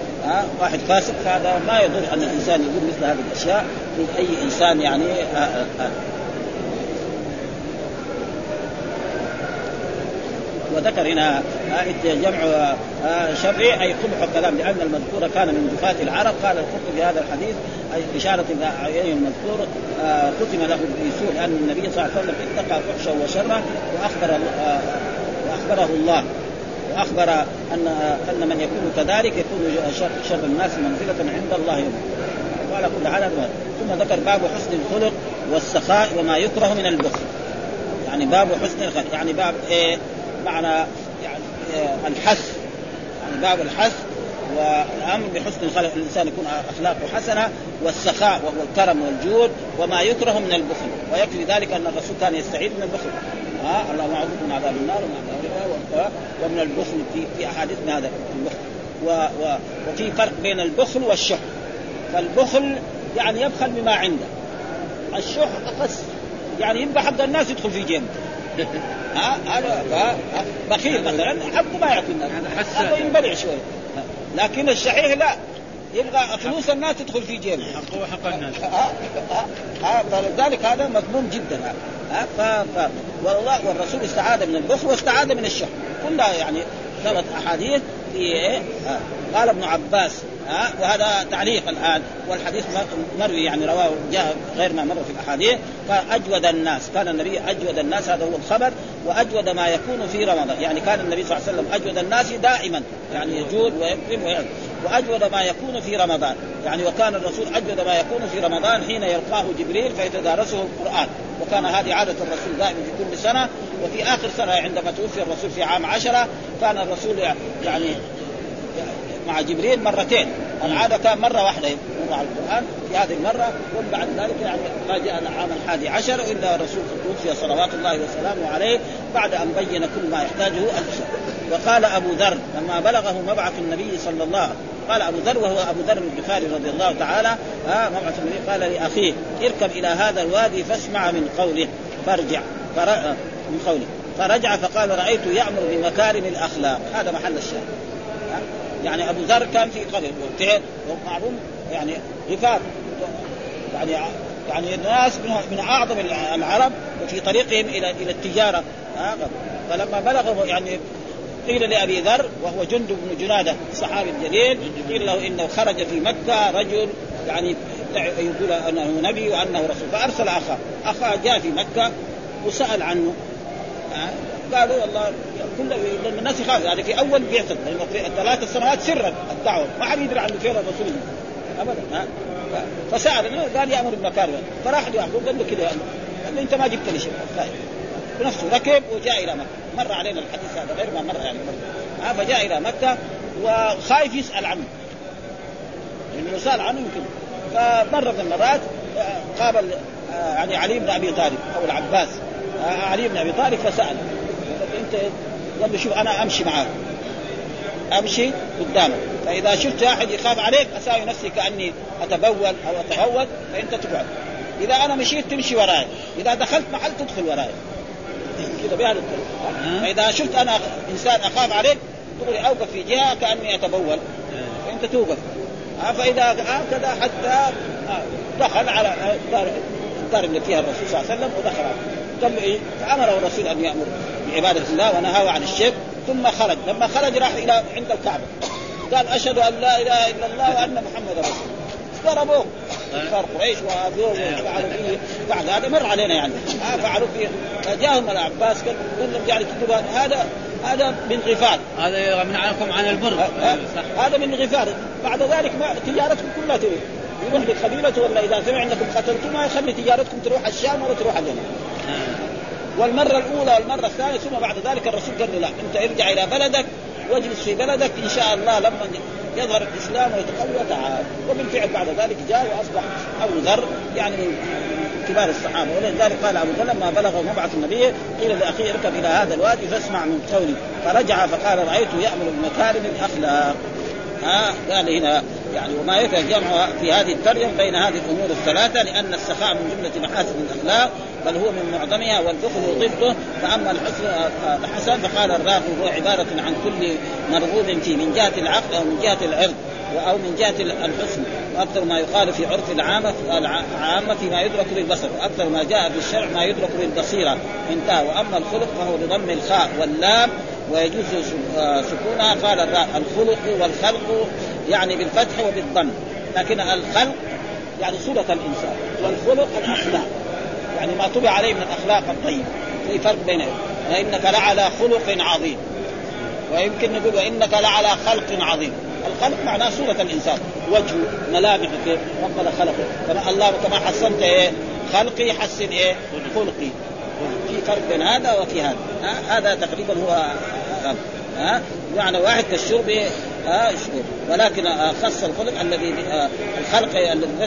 واحد فاسق فهذا ما يضر أن الإنسان يقول مثل هذه الأشياء. لأي إنسان يعني وذكر هنا جمع آه، شرعي أي قبح الكلام لأن المذكور كان من جفاة العرب. قال القرطبي هذا الحديث أي إشارة إلى عينه المذكور آه، ختم له بسوء لأن النبي صلى الله عليه وسلم اتقى فحشه وشره وأخبر آه، وأخبره الله. وأخبر أن أن من يكون كذلك يكون شر, شر الناس منزلة عند الله. يوم وعلى كل حال ثم ذكر باب حسن الخلق والسخاء وما يكره من البخل. يعني باب حسن الخلق يعني باب إيه؟ معنى يعني آه، الحث يعني باب الحث والأمر بحسن الخلق الإنسان يكون أخلاقه حسنة والسخاء وهو الكرم والجود وما يكره من البخل. ويكفي ذلك أن الرسول كان يستعيذ من البخل. ها آه اعوذ من عذاب النار ومن البخل في في أحاديث من هذا البخل. و و وفي فرق بين البخل والشح. فالبخل يعني يبخل بما عنده. الشح اخس يعني يبقى حق الناس يدخل في جيبه. ها هذا بخيل مثلا حقه ما يعطي الناس هذا ينبلع شوي. لكن الشحيح لا. يبغى فلوس الناس تدخل في جيبه. حقه وحق الناس. فلذلك هذا مذموم جدا. ها ف... ف... والله والرسول استعاذ من البخل واستعاذ من الشح. كلها يعني ثبت أحاديث في إيه؟ قال ابن عباس ها؟ وهذا تعليق الآن والحديث مروي يعني رواه جاء غير ما مر في الأحاديث. قال أجود الناس كان النبي أجود الناس هذا هو الخبر وأجود ما يكون في رمضان. يعني كان النبي صلى الله عليه وسلم أجود الناس دائما يعني يجود ويكرم ويعلم وأجود ما يكون في رمضان. يعني وكان الرسول أجود ما يكون في رمضان حين يلقاه جبريل فيتدارسه القرآن. وكان هذه عادة الرسول دائما في كل سنة. وفي آخر سنة عندما توفي الرسول في عام عشرة كان الرسول يعني مع جبريل مرتين. العادة كان مرة واحدة مع القرآن في هذه المرة وبعد ذلك يعني ما جاء العام الحادي عشر إلا الرسول توفي صلوات الله وسلامه عليه بعد أن بين كل ما يحتاجه وقال أبو ذر لما بلغه مبعث النبي صلى الله عليه وسلم قال أبو ذر وهو أبو ذر الغفاري رضي الله تعالى آه مبعث النبي قال لأخيه اركب إلى هذا الوادي فاسمع من قوله فارجع فر... من قوله فرجع فقال رأيت يأمر بمكارم الأخلاق. هذا محل الشاهد. يعني أبو ذر كان في قريه معلوم يعني غفار يعني يعني الناس من أعظم العرب وفي طريقهم إلى إلى التجارة. فلما بلغوا يعني قيل لأبي ذر وهو جند بن جنادة الصحابي الجليل قيل له إنه خرج في مكة رجل يعني يقول أنه نبي وأنه رسول. فأرسل أخاه. أخاه جاء في مكة وسأل عنه. قالوا والله كل الناس يخاف. يعني في أول بيعتد لأنه في الثلاث سنوات سرا الدعوة. ما حد يدري عنه فين الرسول. ابدا ها؟ فسال قال يامر بالمكارم فراح ليعقوب قال له كذا قال له أنت ما جبت لي شيء. بنفسه ركب وجاء إلى مكة. مر علينا الحديث هذا غير ما مر يعني مر. فجاء إلى مكة وخايف يسأل عنه. لأنه سأل عنه يمكن. فمره من المرات قابل يعني علي بن أبي طالب أو العباس. علي بن أبي طالب فسأل. أنت قال له شوف أنا أمشي معاك. أمشي قدامك. فإذا شفت أحد يخاف عليك اساوي نفسي كأني أتبول أو أتهود فأنت تقعد. إذا أنا مشيت تمشي وراي. إذا دخلت محل تدخل وراي. كذا بهذا الطريقة فإذا شفت أنا إنسان أخاف عليك تقول أوقف في جهة كأني أتبول. فأنت توقف. فإذا هكذا حتى دخل على الدار الدار اللي فيها الرسول صلى الله عليه وسلم ودخل قال له إيه؟ فامره الرسول أن يأمر. بعباده الله ونهاه عن الشرك ثم خرج، لما خرج راح إلى عند الكعبة. قال أشهد أن لا إله إلا الله وأن محمدا رسول الله. ضربوه. كفار قريش وفعلوا فيه بعد هذا مر علينا يعني. آه فعلوا فيه. فجاءهم العباس قال لهم يعني هذا. هذا من غفار. هذا يمنعكم عن البر. آه هذا من غفار. بعد ذلك ما تجارتكم كلها تروح. يروح لقبيلته ولا إذا سمع انكم قتلتم ما يخلي تجارتكم تروح الشام ولا تروح اليمن والمرة الأولى والمرة الثانية ثم بعد ذلك الرسول قال له لا أنت ارجع إلى بلدك واجلس في بلدك إن شاء الله لما يظهر الإسلام ويتقوى تعال. وبالفعل بعد ذلك جاء وأصبح أبو ذر يعني من كبار الصحابة. ولذلك قال أبو ذر لما بلغ مبعث النبي قيل لأخيه اركب إلى هذا الوادي فاسمع من قولي فرجع فقال رايته يأمر بمكارم الأخلاق. ها قال هنا يعني وما يكره جمع في هذه الترجمه بين هذه الأمور الثلاثة لأن السخاء من جملة محاسن الأخلاق بل هو من معظمها والبخل ضده. فأما الحسن فقال الراغب هو عبارة عن كل مرغوب فيه من جهة العقل أو من جهة العرض أو من جهة الحسن. وأكثر ما يقال في عرف العامه العامة فيما يدرك بالبصر. وأكثر ما جاء في الشرع ما يدرك بالبصيرة. انتهى. وأما الخلق فهو بضم الخاء واللام ويجوز سكونها. قال الخلق والخلق يعني بالفتح وبالضم. لكن الخلق يعني صورة الإنسان. والخلق الأخلاق يعني ما طبع عليه من الأخلاق الطيبة في فرق بينهم. وإنك لعلى خلق عظيم. ويمكن نقول وإنك لعلى خلق عظيم. الخلق معناه صورة الإنسان. وجهه ملامحه كيف؟ ربنا خلقه. كما الله كما حسنت إيه؟ خلقي حسن إيه؟ خلقي. فرق بين هذا وفي هذا. هذا تقريبا هو ها؟ معنى واحد كالشرب ها ولكن خص الخلق الذي الخلق الذي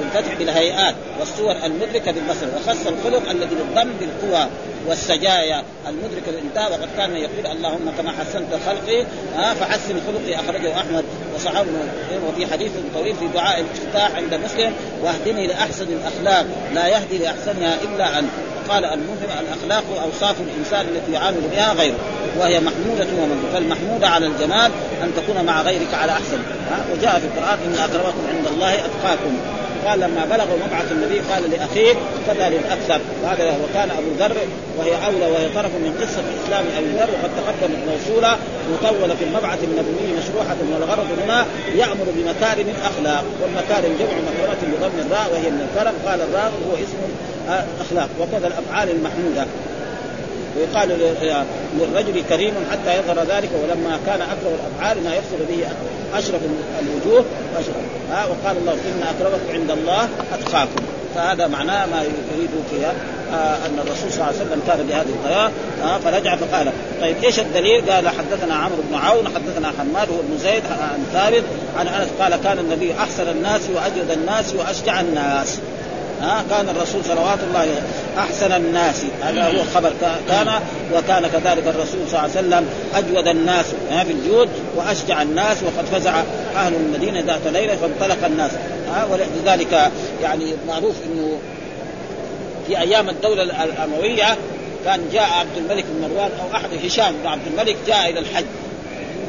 بالفتح بالهيئات والصور المدركة بالبصر. وخص الخلق الذي بالضم بالقوى والسجايا المدركة للانتهاء وقد كان يقول اللهم كما حسنت خلقي ها فحسن خلقي أخرجه أحمد وصحابه وفي حديث طويل في دعاء الافتتاح عند مسلم واهدني لأحسن الأخلاق. لا يهدي لأحسنها إلا أنت. قال المهم الأخلاق اوصاف الإنسان التي يعامل بها غيره وهي محمودة وممدوحه فالمحموده على الجمال أن تكون مع غيرك على أحسن. وجاء في القرآن إن اكرمكم عند الله أتقاكم. قال لما بلغوا مبعث النبي قال لأخيه كذا للاكثر وهذا وكان أبو ذر وهي أولى وهي طرف من قصة اسلام ابي ذر وقد تقدمت موصوله مطوله في المبعث النبوي مشروحة والغرض هنا يأمر بمكارم الأخلاق والمكارم جمع مكرمه بضم الراء وهي من الكرم قال الراء هو اسم الاخلاق وكذا الأفعال المحمودة ويقال للرجل كريم حتى يظهر ذلك ولما كان اكرم الأفعال ما يحصل به أشرف الوجوه وأشرف. ها وقال الله إن اكرمكم عند الله أتقاكم فهذا معناه ما يريد فيها آه أن الرسول صلى الله عليه وسلم كان بهذه الطريقة آه فرجع فقال طيب إيش الدليل؟ قال حدثنا عمرو بن عون حدثنا حماد بن زيد عن ثابت عن أنس قال كان النبي أحسن الناس وأجود الناس وأشجع الناس ها كان الرسول صلوات الله أحسن الناس. هذا هو خبر. كان وكان كذلك الرسول صلى الله عليه وسلم أجود الناس في الجود وأشجع الناس وقد فزع أهل المدينة ذات ليلة فانطلق الناس. ولذلك يعني معروف إنه في أيام الدولة الأموية كان جاء عبد الملك بن مروان أو أحد هشام بن عبد الملك جاء إلى الحج.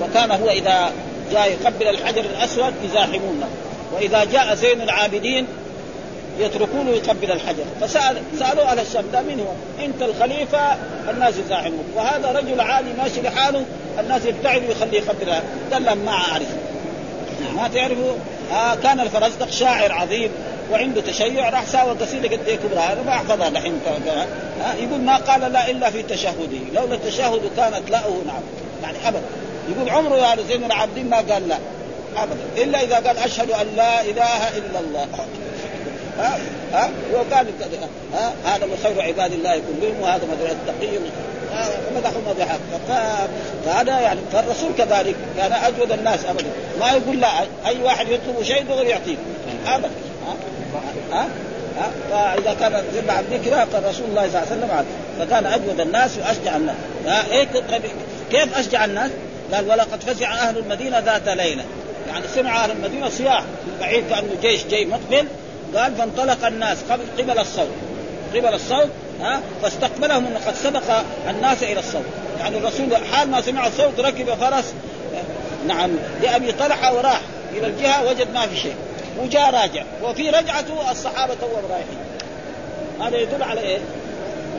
وكان هو إذا جاء يقبل الحجر الأسود يزاحمونه. وإذا جاء زين العابدين يتركونه يقبل الحجر. فسال سألوا أهل الشام ده من هو؟ أنت الخليفة الناس يزاحموك وهذا رجل عالي ماشي لحاله الناس يبتعدوا يخليه يقبل قال ما أعرف. ما تعرفوا آه كان الفرزدق شاعر عظيم وعنده تشيع راح ساوى قصيدة قد إيه كبرى أنا ما أحفظها دحين آه يقول ما قال لا إلا في تشهده. لولا التشهد كانت لاؤه نعم. يعني ابدا. يقول عمره يا زين العابدين ما قال لا. ابدا. إلا إذا قال أشهد أن لا إله إلا الله. ها؟ ها؟ وقال ها؟ هذا من خير عباد الله كلهم وهذا مثل التقي مدحوا مدحا فهذا يعني فالرسول كذلك كان أجود الناس أبدا. ما يقول لا أي واحد يطلب شيء دغري يعطيه. أبدا. ها؟ ها؟ فإذا كان زي عبد كذا فالرسول الله صلى الله عليه وسلم فكان أجود الناس وأشجع الناس. ها؟ إيه؟ كيف أشجع الناس؟ قال ولقد فزع أهل المدينة ذات ليلة. يعني سمع أهل المدينة صياح. بعيد كأنه جيش جاي مقبل. قال فانطلق الناس قبل الصوت. قبل الصوت ها فاستقبلهم إنه قد سبق الناس إلى الصوت. يعني الرسول حال ما سمع الصوت ركب فرس نعم لأبي طلحة وراح إلى الجهة وجد ما في شيء. وجاء راجع. وفي رجعته الصحابة توهم رايحين. هذا يدل على إيه؟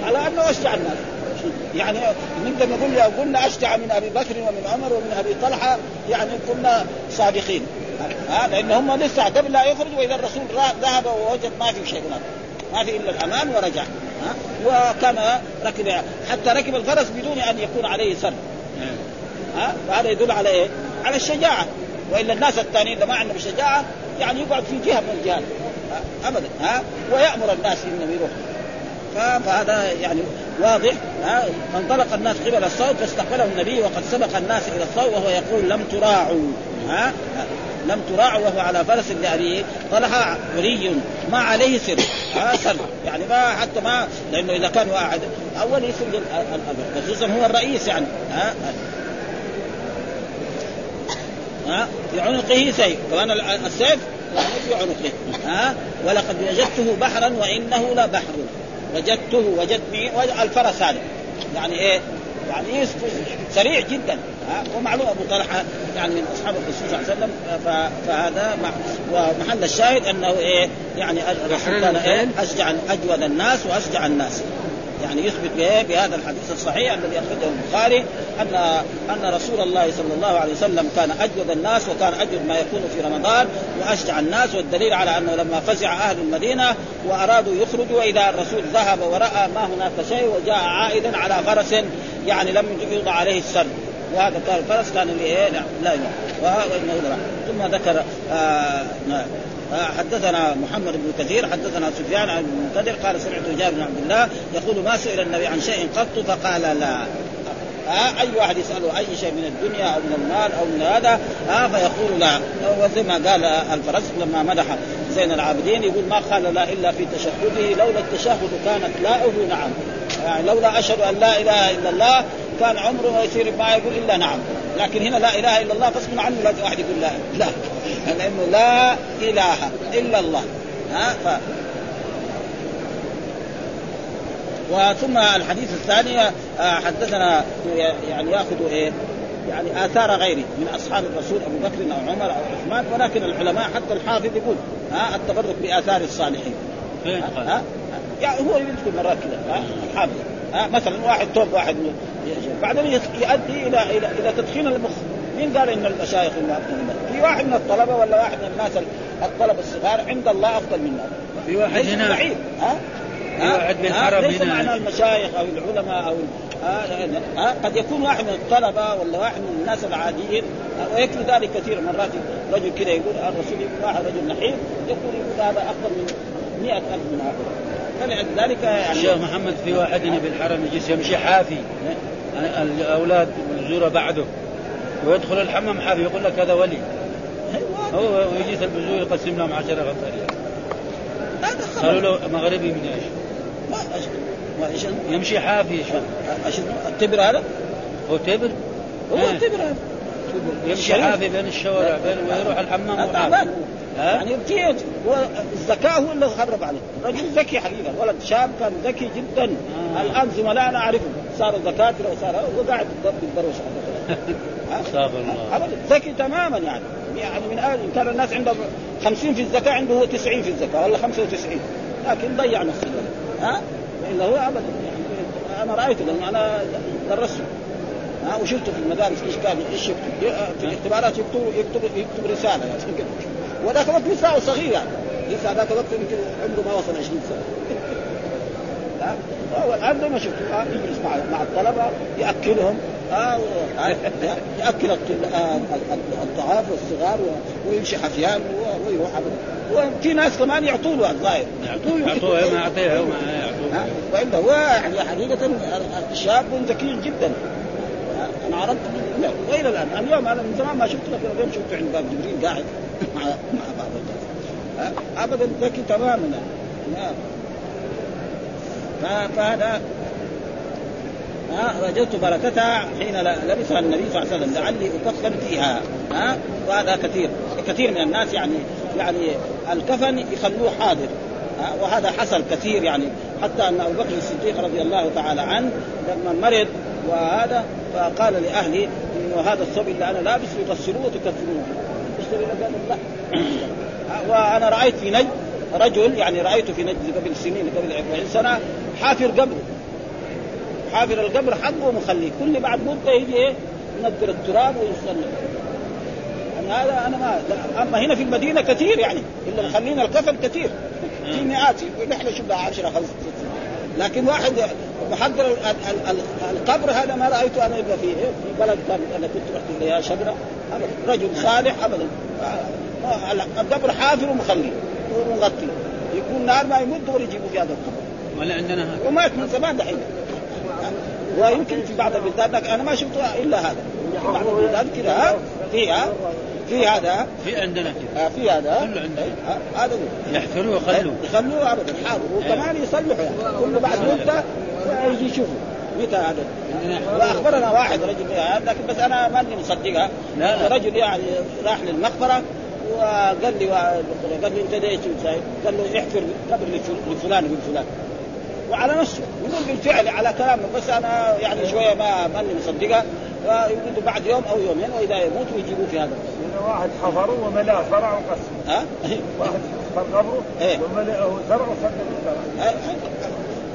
على أنه أشجع الناس. يعني نقدر نقول لو قلنا أشجع من أبي بكر ومن عمر ومن أبي طلحة يعني كنا صادقين. ها لأن هم لسه قبل لا يخرج وإذا الرسول ذهب ووجد ما في شيء هناك. ما في إلا الأمان ورجع. ها وكان ركب حتى ركب الفرس بدون أن يكون عليه سر. ها فهذا يدل على إيه؟ على الشجاعة. وإلا الناس الثانيين اذا ما عندهم شجاعه يعني يقعد في جهة من الجهات. ابدا. ها ويأمر الناس إنهم يروحوا. فهذا يعني واضح. ها فانطلق الناس قبل الصوت فاستقبله النبي وقد سبق الناس إلى الصوت وهو يقول لم تراعوا. ها لم تراع وهو على فرس لابي طلحه ولي ما عليه سر. ها سر. يعني ما حتى ما لأنه إذا كان واحد أول يسر خصوصا هو الرئيس يعني. ها ها في عنقه سيف كمان السيف في عنقه. ها ولقد وجدته بحرا وإنه لبحر. وجدته وجدني الفرس هذا. يعني إيه؟ يعني سريع جدا. ومعلوم أبو طلحة يعني من أصحاب الرسول صلى الله عليه وسلم فهذا ومحل الشاهد أنه إيه يعني الرسول كان إيه أشجع أجود الناس وأشجع الناس. يعني يثبت بهذا الحديث الصحيح الذي أخرجه البخاري ان أن رسول الله صلى الله عليه وسلم كان أجود الناس وكان أجود ما يكون في رمضان وأشجع الناس والدليل على أنه لما فزع أهل المدينة وأرادوا يخرجوا واذا الرسول ذهب ورأى ما هناك شيء وجاء عائدا على فرس يعني لم يوضع عليه السن وهذا كان الفرس كان لا لا ثم ذكر آه آه، حدثنا محمد بن كثير حدثنا سفيان عن المنكدر قال سمعت جابر بن عبد الله يقول ما سئل النبي عن شيء قط فقال لا. أي واحد يسأله أي شيء من الدنيا أو من المال أو من هذا ها فيقول لا. وزي ما قال الفرس لما مدح زين العابدين يقول ما قال لا إلا في تشهده لولا التشهد كانت لاؤه نعم. يعني لولا أشهد أن لا إله إلا الله كان عمره ما يصير ما يقول إلا نعم. لكن هنا لا إله إلا الله غصب عنه لازم واحد يقول لا لا. لأنه لا إله إلا الله. ها ف... وثم الحديث الثاني آه، حدثنا يعني يأخذ إيه؟ يعني آثار غيره من أصحاب الرسول أبو بكر أو عمر أو عثمان ولكن العلماء حتى الحافظ يقول ها التبرك بآثار الصالحين. قال؟ ها. يعني هو يذكر مرات كذا ها؟ الحافظ مثلا واحد توب واحد بعدين يؤدي إلى إلى إلى تدخين المخ. مين قال إن المشايخ في واحد من الطلبة ولا واحد من الناس الطلبة الصغار عند الله أفضل منا في واحد هنا بعيد ها؟ في واحد بالحرم ليس هنا. معنى المشايخ أو العلماء أو آه آه قد يكون واحد من الطلبة ولا واحد من الناس العاديين. ويكفي ذلك كثير مرات. رجل كذا يقول الرسول يقول واحد رجل نحيف. يقول يقول هذا أفضل من مئة ألف من هؤلاء. فلذلك يعني الشيخ محمد في واحد هنا بالحرم يجلس يمشي حافي الأولاد والزوره بعده ويدخل الحمام حافي يقول لك هذا ولي هو ويجلس البزور يقسم لهم عشرة هذا قالوا له مغربي من إيش؟ ما أش- ما يمشي حافي شو التبر هذا؟ هو تبر هو إيه. التبر هذا يمشي. حافي بين الشوارع بين ويروح الحمام وهو تعبان حافي. ها؟ يعني هو الذكاء هو اللي خرب عليه. رجل ذكي حقيقة. ولد شاب كان ذكي جدا. آه. الآن زملائنا اعرفهم صاروا دكاترة وصار هو قاعد بالبروش ابدا. ذكي تماما يعني. يعني من إن كان الناس عندهم 50 في الزكاه عنده هو 90 في الزكاه ولا 95 لكن ضيع نفسه. ها؟ إلا هو ابدا. يعني أنا رأيته لأن أنا درسته. ها؟ وشفته في المدارس. إيش كان؟ إيش يكتب؟ في الاختبارات يكتب يكتب يكتب رسالة. يعني. وذاك الوقت لسه صغير. يعني لسه ذاك الوقت يمكن عمره ما وصل 20 سنة. ها؟ هو الان زي ما ها يجلس مع مع الطلبة يأكلهم. و- ها، يأكل الطل- آه، الضعاف والصغار ويمشي حفيان ويروح وفي ناس كمان يعطوا له الظاهر. يعطوه يعطوه. ما يعطيه وما يعطوه. ها؟ والا هو يعني حقيقة شاب ذكي جدا؟ أنا عرضت له وإلى الآن. اليوم أنا من زمان ما شفته لكن اليوم شفته عند باب جبريل قاعد مع مع بعض الناس؟ ابدا ذكي تماما؟ ف- فهذا رجوت بركتها حين لبسها النبي صلى الله عليه وسلم. لعلي اكفن فيها. ها؟ وهذا كثير. كثير من الناس يعني يعني الكفن يخلوه حاضر. وهذا حصل كثير يعني. حتى أن أبو بكر الصديق رضي الله تعالى عنه لما مرض وهذا فقال لاهله إنه هذا الثوب اللي أنا لابس يغسلوه وتكفنوه. لا. وأنا رأيت في نجد رجل يعني رأيته في نجد قبل سنين قبل 40 سنة حافر قبره. حافر القبر حقه ومخليه كل بعد مدة يجي إيه؟ ينقر التراب ويصلي يعني هذا أنا ما. أما هنا في المدينة كثير يعني اللي مخلين الكفن كثير. في مئات نحن شفنا 10 15 لكن واحد محضر ال- ال- ال- القبر هذا ما رايته أنا إلا في؟ في بلد أنا كنت رحت إليها شبرا. رجل صالح ابدا. القبر حافر ومخلي ومغطي. يكون نار ما يمد ولا يجيبوا في هذا القبر. ولا عندنا هذا. ومات من زمان دحين. ويمكن في بعض البلدان لكن أنا ما شفته إلا هذا. في بعض البلدان كذا ها؟ في هذا؟ في عندنا كذا. ها في هذا. كله عندنا. ها، هذا هو. يحفروه ويخلوه يخلوه ابدا حاضر. وكمان يصلحوا يعني. كل بعد مده يجي يشوفوا. متى هذا؟ وأخبرنا واحد رجل هذا لكن بس أنا ماني مصدقها. لا، لا. رجل يعني راح للمقبرة وقال لي قال لي أنت ليش؟ قال له احفر قبر لفل- لفلان بن فلان وعلى نفسه. يقول بالفعل على كلامه. بس أنا يعني شوية ما ماني مصدقها. ويقول له بعد يوم أو يومين وإذا يموت ويجيبوه في هذا. واحد حفروا وملاه زرع وقسم ها؟ واحد حفر قبره إيه. وملأه زرع وصدق الزرع.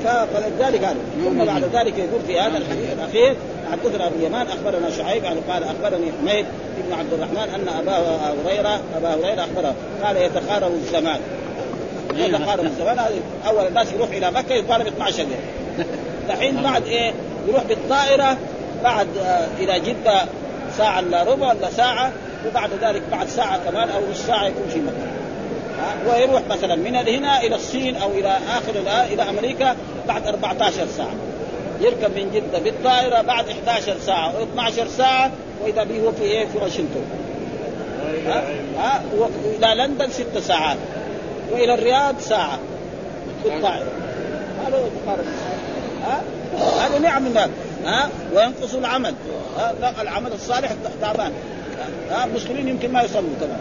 ف- فلذلك هذا ثم بعد ذلك يقول في هذا الحديث الأخير حدثنا ابو اليمان أخبرنا شعيب يعني قال أخبرني حميد بن عبد الرحمن أن أبا هريره أبا هريرة أخبره قال يتقارب الزمان. يتقارب الزمان. هذا أول الناس يروح إلى مكة يطالب 12 يوم دحين بعد إيه؟ يروح بالطائرة بعد آه إلى جده ساعة إلا ربع ولا ساعة وبعد ذلك بعد ساعة كمان أو نص ساعة يكون في مكة. ويروح مثلا من هنا إلى الصين أو إلى آخر إلى أمريكا بعد 14 ساعة. يركب من جدة بالطائرة بعد 11 ساعة أو 12 ساعة وإذا به هو في إيه؟ في واشنطن. ها؟ ها؟ إلى لندن ست ساعات وإلى الرياض ساعة بالطائرة. هذا ها؟ هذا نعم من ها؟ وينقص العمل. ها؟ العمل الصالح تعبان. ها المسلمين يمكن ما يصلوا كمان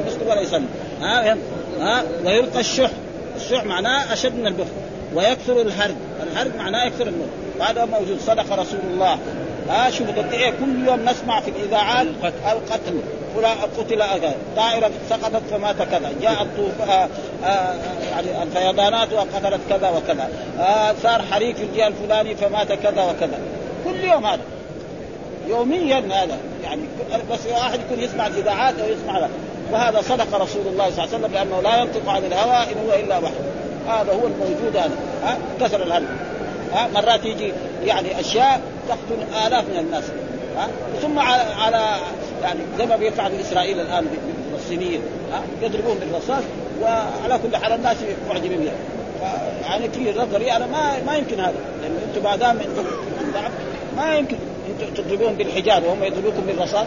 المسلم ولا يصلي ها ها ويلقى الشح. الشح معناه أشد من البخل ويكثر الهرج. الهرج معناه يكثر الموت هذا موجود. صدق رسول الله. ها شوف قد إيه كل يوم نسمع في الإذاعات القتل. فلان قتل طائرة سقطت فمات كذا. جاء الطوف آه آه يعني الفيضانات وقتلت كذا وكذا. آه صار حريق في الجهة الفلاني فمات كذا وكذا. كل يوم هذا. يوميا هذا. يعني بس واحد يكون يسمع الإذاعات أو يسمع له. وهذا صدق رسول الله صلى الله عليه وسلم لأنه لا ينطق عن الهوى إن هو إلا وحي. هذا هو الموجود هذا. ها؟ كسر الهرم ها؟ مرات يجي يعني أشياء تقتل آلاف من الناس. ها؟ ثم على, على يعني زي ما بيفعل إسرائيل الآن بالفلسطينيين ها؟ يضربون بالرصاص وعلى كل حال الناس معجبين بها. يعني في نظري. أنا ما ما يمكن هذا. لأن أنتم ما دام أنتم ما يمكن. أنتم تضربون بالحجاب وهم يضربوكم بالرصاص؟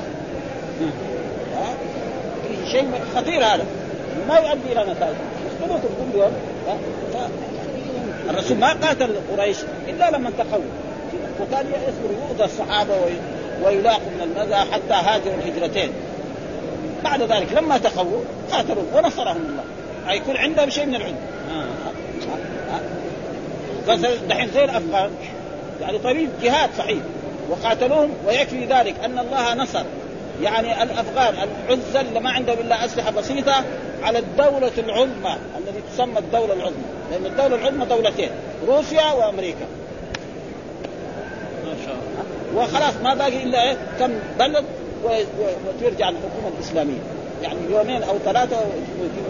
ها؟ شيء خطير هذا. ما يؤدي إلى نتائج. يقتلوكم كل يوم. الرسول ما قاتل قريش إلا لما تقووا وكان يصبر يؤذى الصحابة ويلاقوا من المذى حتى هاجروا الهجرتين. بعد ذلك لما تقووا قاتلوا ونصرهم الله. يكون عندهم شيء من العلم. بس دحين زي الأفغان. يعني طريق جهاد صحيح. وقاتلوهم ويكفي ذلك أن الله نصر. يعني الأفغان العزة اللي ما عندهم إلا أسلحة بسيطة على الدولة العظمى التي تسمى الدولة العظمى. لأن الدولة العظمى دولتين روسيا وأمريكا. ما شاء الله. وخلاص ما باقي إلا إيه؟ كم بلد وترجع الحكومة الإسلامية. يعني يومين أو ثلاثة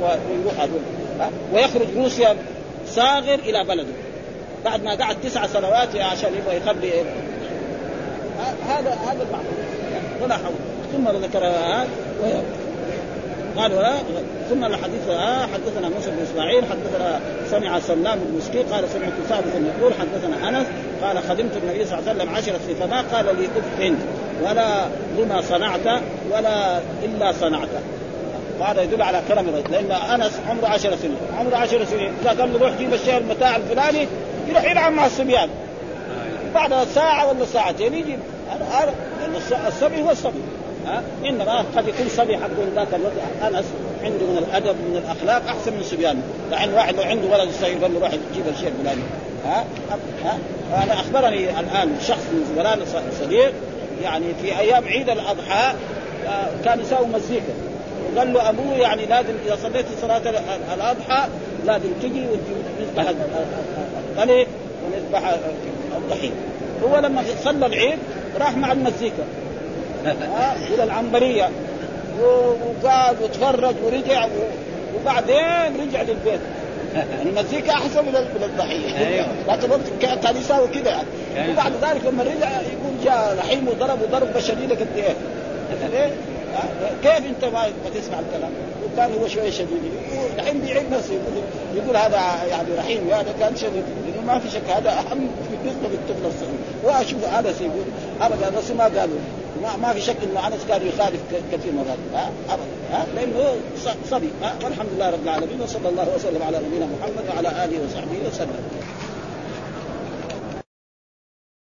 ويروح هذول. ويخرج روسيا صاغر إلى بلده. بعد ما قعد تسع سنوات عشان يبغى يخلي هذا هذا المعنى ولا حول. ثم ذكر قال ولا ثم الحديث حدثنا موسى بن إسماعيل حدثنا سمع سلام بن مسكين قال سمعت ثابتا يقول حدثنا أنس قال خدمت النبي صلى الله عليه وسلم عشر سنين فما قال لي أف ولا لما صنعت ولا إلا صنعت. وهذا يدل على كرم الرجل لأن أنس عمره عشر سنين عمره عشر سنين. إذا قال له روح جيب الشيء المتاع الفلاني يروح يلعب مع الصبيان. بعد ساعة ولا ساعتين يجي هذا الصبي هو الصبي. ها؟ انما قد يكون صبي حق ذاك الوقت. أنس عنده من الأدب من الأخلاق أحسن من صبيانه. لأن واحد لو عنده ولد صغير قال له روح جيب الشيء الفلاني ها؟ ها؟ أنا أخبرني الآن شخص من زملائنا صديق يعني في أيام عيد الأضحى كان يساوي مزيكا. وقال له أبوه يعني لازم إذا صليت صلاة الأضحى لازم تجي ونذبح القلي ونذبح الضحية. هو لما صلى العيد راح مع المزيكا إلى العنبرية وقعد وتفرج ورجع وبعدين رجع للبيت المزيكا أحسن من الضحيه أيوه. لكن كان يساوي كذا يعني وبعد ذلك لما رجع يقول جاء رحيم وضرب ضربه شديده قد إيه؟ ليه؟ كيف أنت ما تسمع الكلام؟ وكان هو شوية شديد. الحين بيعيد نفسه يقول, يقول هذا يعني رحيم هذا كان شديد. لأنه ما في شك هذا أهم بالنسبة للطفل الصغير. وأشوف هذا سيقول ابدا بس ما قالوا. ما, ما في شك إنه أنس كان يخالف كثير مرات ها؟ ابدا. لأنه صبي. والحمد لله رب العالمين وصلى الله وسلم على نبينا محمد وعلى آله وصحبه وسلم.